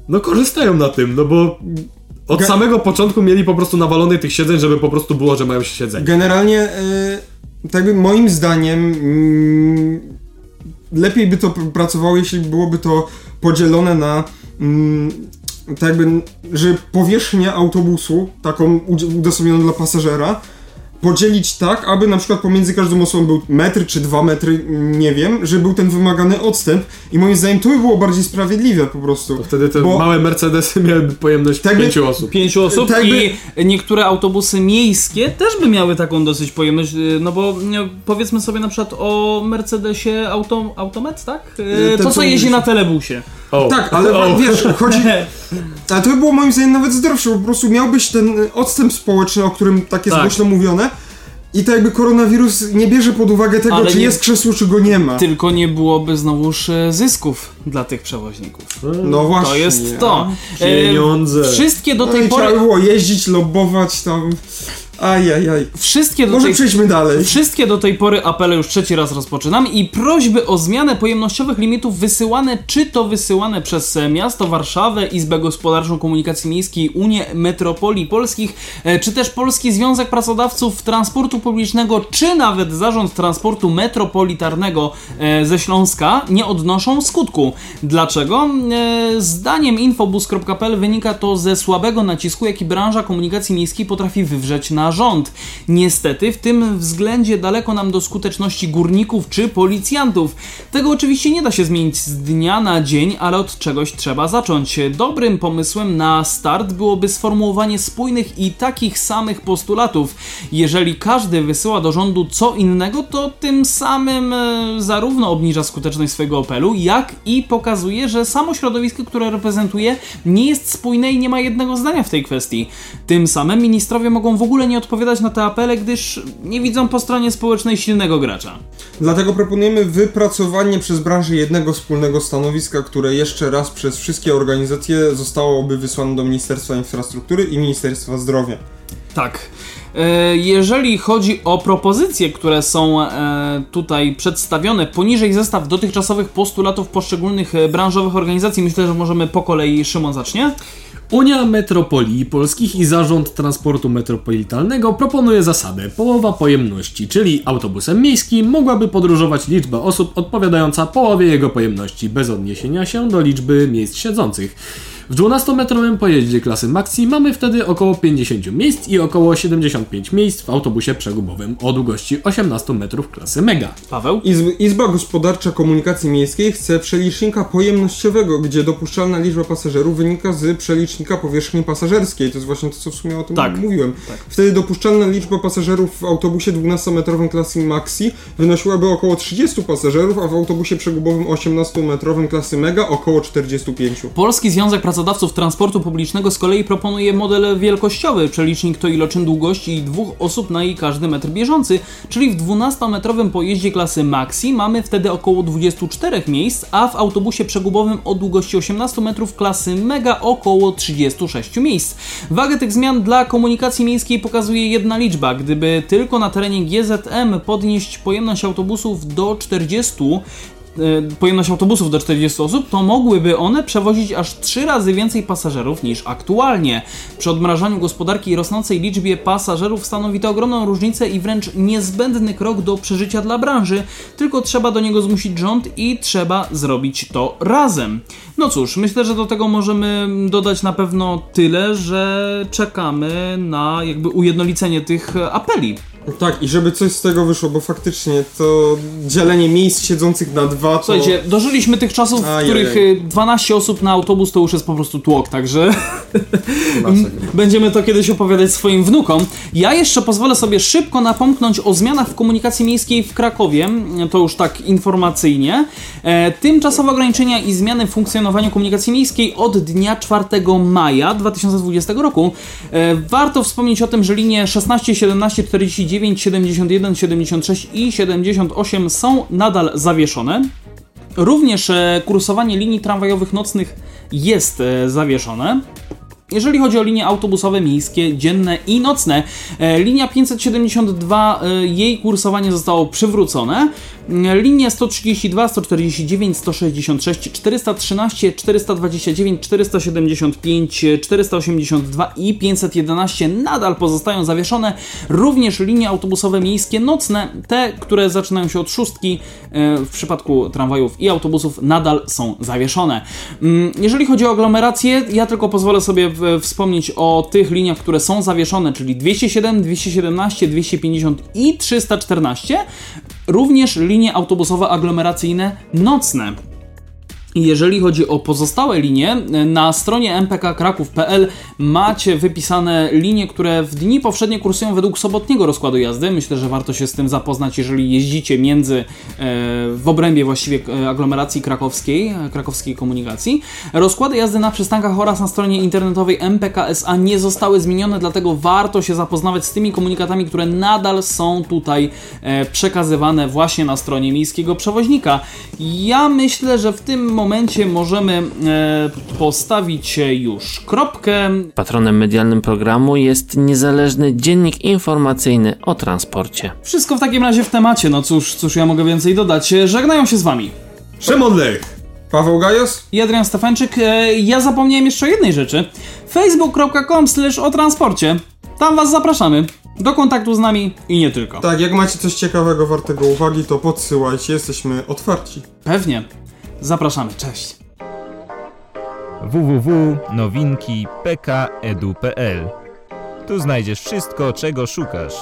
no korzystają na tym, no bo od Ge- samego początku mieli po prostu nawalone tych siedzeń, żeby po prostu było, że mają siedzenie. Generalnie, y, tak by moim zdaniem, mm, lepiej by to pr- pracowało, jeśli byłoby to podzielone na. mm, tak jakby, że powierzchnię autobusu, taką udostępnioną dla pasażera, podzielić tak, aby na przykład pomiędzy każdą osobą był metr czy dwa metry, nie wiem, że był ten wymagany odstęp i moim zdaniem to by było bardziej sprawiedliwe po prostu. To wtedy te Bo- małe Mercedesy miałyby pojemność Tak by- pięciu osób. pięciu osób Tak i niektóre autobusy miejskie też by miały taką dosyć pojemność, y, no bo powiedzmy sobie na przykład o Mercedesie Auto, Automet, tak? Y, ten, To co co jeździ na telebusie. O. Tak, ale O. wiesz, chodzi... Ale to by było moim zdaniem nawet zdrowsze, bo po prostu miałbyś ten odstęp społeczny, o którym tak jest Tak. głośno mówione i to jakby koronawirus nie bierze pod uwagę tego, Ale czy nie- jest krzesło, czy go nie ma. Tylko nie byłoby znowuż e, zysków dla tych przewoźników. No właśnie. To jest to. E, Pieniądze. Wszystkie do No tej i trzeba by pory. było jeździć, lobować tam. Ajajaj. Wszystkie do Może tej przejdźmy dalej. Wszystkie do tej pory apele już trzeci raz rozpoczynam i prośby o zmianę pojemnościowych limitów wysyłane, czy to wysyłane przez miasto Warszawę, Izbę Gospodarczą Komunikacji Miejskiej, Unię Metropolii Polskich, e, czy też Polski Związek Pracodawców Transportu Publicznego, czy nawet Zarząd Transportu Metropolitarnego e, ze Śląska nie odnoszą skutku. Dlaczego? E, Zdaniem infobus.pl wynika to ze słabego nacisku, jaki branża komunikacji miejskiej potrafi wywrzeć na rząd. Niestety w tym względzie daleko nam do skuteczności górników czy policjantów. Tego oczywiście nie da się zmienić z dnia na dzień, ale od czegoś trzeba zacząć. Dobrym pomysłem na start byłoby sformułowanie spójnych i takich samych postulatów. Jeżeli każdy wysyła do rządu co innego, to tym samym e, zarówno obniża skuteczność swojego apelu, jak i pokazuje, że samo środowisko, które reprezentuje, nie jest spójne i nie ma jednego zdania w tej kwestii. Tym samym ministrowie mogą w ogóle nie odpowiadać na te apele, gdyż nie widzą po stronie społecznej silnego gracza. Dlatego proponujemy wypracowanie przez branżę jednego wspólnego stanowiska, które jeszcze raz przez wszystkie organizacje zostałoby wysłane do Ministerstwa Infrastruktury i Ministerstwa Zdrowia. Tak. E, Jeżeli chodzi o propozycje, które są e, tutaj przedstawione, poniżej zestaw dotychczasowych postulatów poszczególnych e, branżowych organizacji, myślę, że możemy po kolei Szymon zacznie. Unia Metropolii Polskich i Zarząd Transportu Metropolitalnego proponuje zasadę połowa pojemności, czyli autobusem miejskim mogłaby podróżować liczba osób odpowiadająca połowie jego pojemności, bez odniesienia się do liczby miejsc siedzących. W 12-metrowym pojeździe klasy Maxi mamy wtedy około 50 miejsc i około 75 miejsc w autobusie przegubowym o długości 18 metrów klasy Mega. Paweł? Izb- Izba Gospodarcza Komunikacji Miejskiej chce przelicznika pojemnościowego, gdzie dopuszczalna liczba pasażerów wynika z przelicznika powierzchni pasażerskiej. To jest właśnie to, co w sumie o tym Tak. mówiłem. Wtedy dopuszczalna liczba pasażerów w autobusie 12-metrowym klasy Maxi wynosiłaby około 30 pasażerów, a w autobusie przegubowym 18-metrowym klasy Mega około 45. Polski Związek Pracodawców Transportu Publicznego z kolei proponuje model wielkościowy, przelicznik to iloczyn długości dwóch osób na jej każdy metr bieżący, czyli w 12-metrowym pojeździe klasy Maxi mamy wtedy około 24 miejsc, a w autobusie przegubowym o długości 18 metrów klasy Mega około 36 miejsc. Wagę tych zmian dla komunikacji miejskiej pokazuje jedna liczba. Gdyby tylko na terenie GZM podnieść pojemność autobusów do 40 e, pojemność autobusów do 40 osób, to mogłyby one przewozić aż 3 razy więcej pasażerów niż aktualnie. Przy odmrażaniu gospodarki i rosnącej liczbie pasażerów stanowi to ogromną różnicę i wręcz niezbędny krok do przeżycia dla branży, tylko trzeba do niego zmusić rząd i trzeba zrobić to razem. No cóż, myślę, że do tego możemy dodać na pewno tyle, że czekamy na jakby ujednolicenie tych apeli. Tak, i żeby coś z tego wyszło, bo faktycznie to dzielenie miejsc siedzących na dwa to... Słuchajcie, dożyliśmy tych czasów, w Ajajaj. których y, 12 osób na autobus to już jest po prostu tłok, także będziemy to kiedyś opowiadać swoim wnukom. Ja jeszcze pozwolę sobie szybko napomknąć o zmianach w komunikacji miejskiej w Krakowie, to już tak informacyjnie. E, tymczasowe ograniczenia i zmiany w funkcjonowaniu komunikacji miejskiej od dnia 4 maja 2020 roku. E, warto wspomnieć o tym, że linie 16, 17, 49, 71, 76 i 78 są nadal zawieszone. Również e, kursowanie linii tramwajowych nocnych jest e, zawieszone. Jeżeli chodzi o linie autobusowe, miejskie, dzienne i nocne, e, linia 572, e, jej kursowanie zostało przywrócone. Linie 132, 149, 166, 413, 429, 475, e, 482 i 511 nadal pozostają zawieszone. Również linie autobusowe miejskie nocne, te, które zaczynają się od szóstki, e, w przypadku tramwajów i autobusów nadal są zawieszone. Mm, Jeżeli chodzi o aglomerację, ja tylko pozwolę sobie wspomnieć o tych liniach, które są zawieszone, czyli 207, 217, 250 i 314. Również linie autobusowe aglomeracyjne nocne. Jeżeli chodzi o pozostałe linie, na stronie mpkkraków.pl macie wypisane linie, które w dni powszednie kursują według sobotniego rozkładu jazdy. Myślę, że warto się z tym zapoznać, jeżeli jeździcie między e, w obrębie właściwie e, aglomeracji krakowskiej, e, krakowskiej komunikacji. Rozkłady jazdy na przystankach oraz na stronie internetowej MPKSA nie zostały zmienione, dlatego warto się zapoznawać z tymi komunikatami, które nadal są tutaj przekazywane właśnie na stronie miejskiego przewoźnika. Ja myślę, że w tym momencie momencie możemy e, postawić już kropkę. Patronem medialnym programu jest niezależny dziennik informacyjny o transporcie. Wszystko w takim razie w temacie, no cóż, cóż ja mogę więcej dodać. Żegnają się z wami. Szymon Lech. Paweł Gajos i Adrian Stefanczyk. E, ja zapomniałem jeszcze o jednej rzeczy. facebook.com o transporcie. Tam was zapraszamy do kontaktu z nami i nie tylko. Tak, jak macie coś ciekawego, wartego uwagi, to podsyłajcie, jesteśmy otwarci. Pewnie. Zapraszamy, cześć. www.nowinki.pk.edu.pl Tu znajdziesz wszystko, czego szukasz.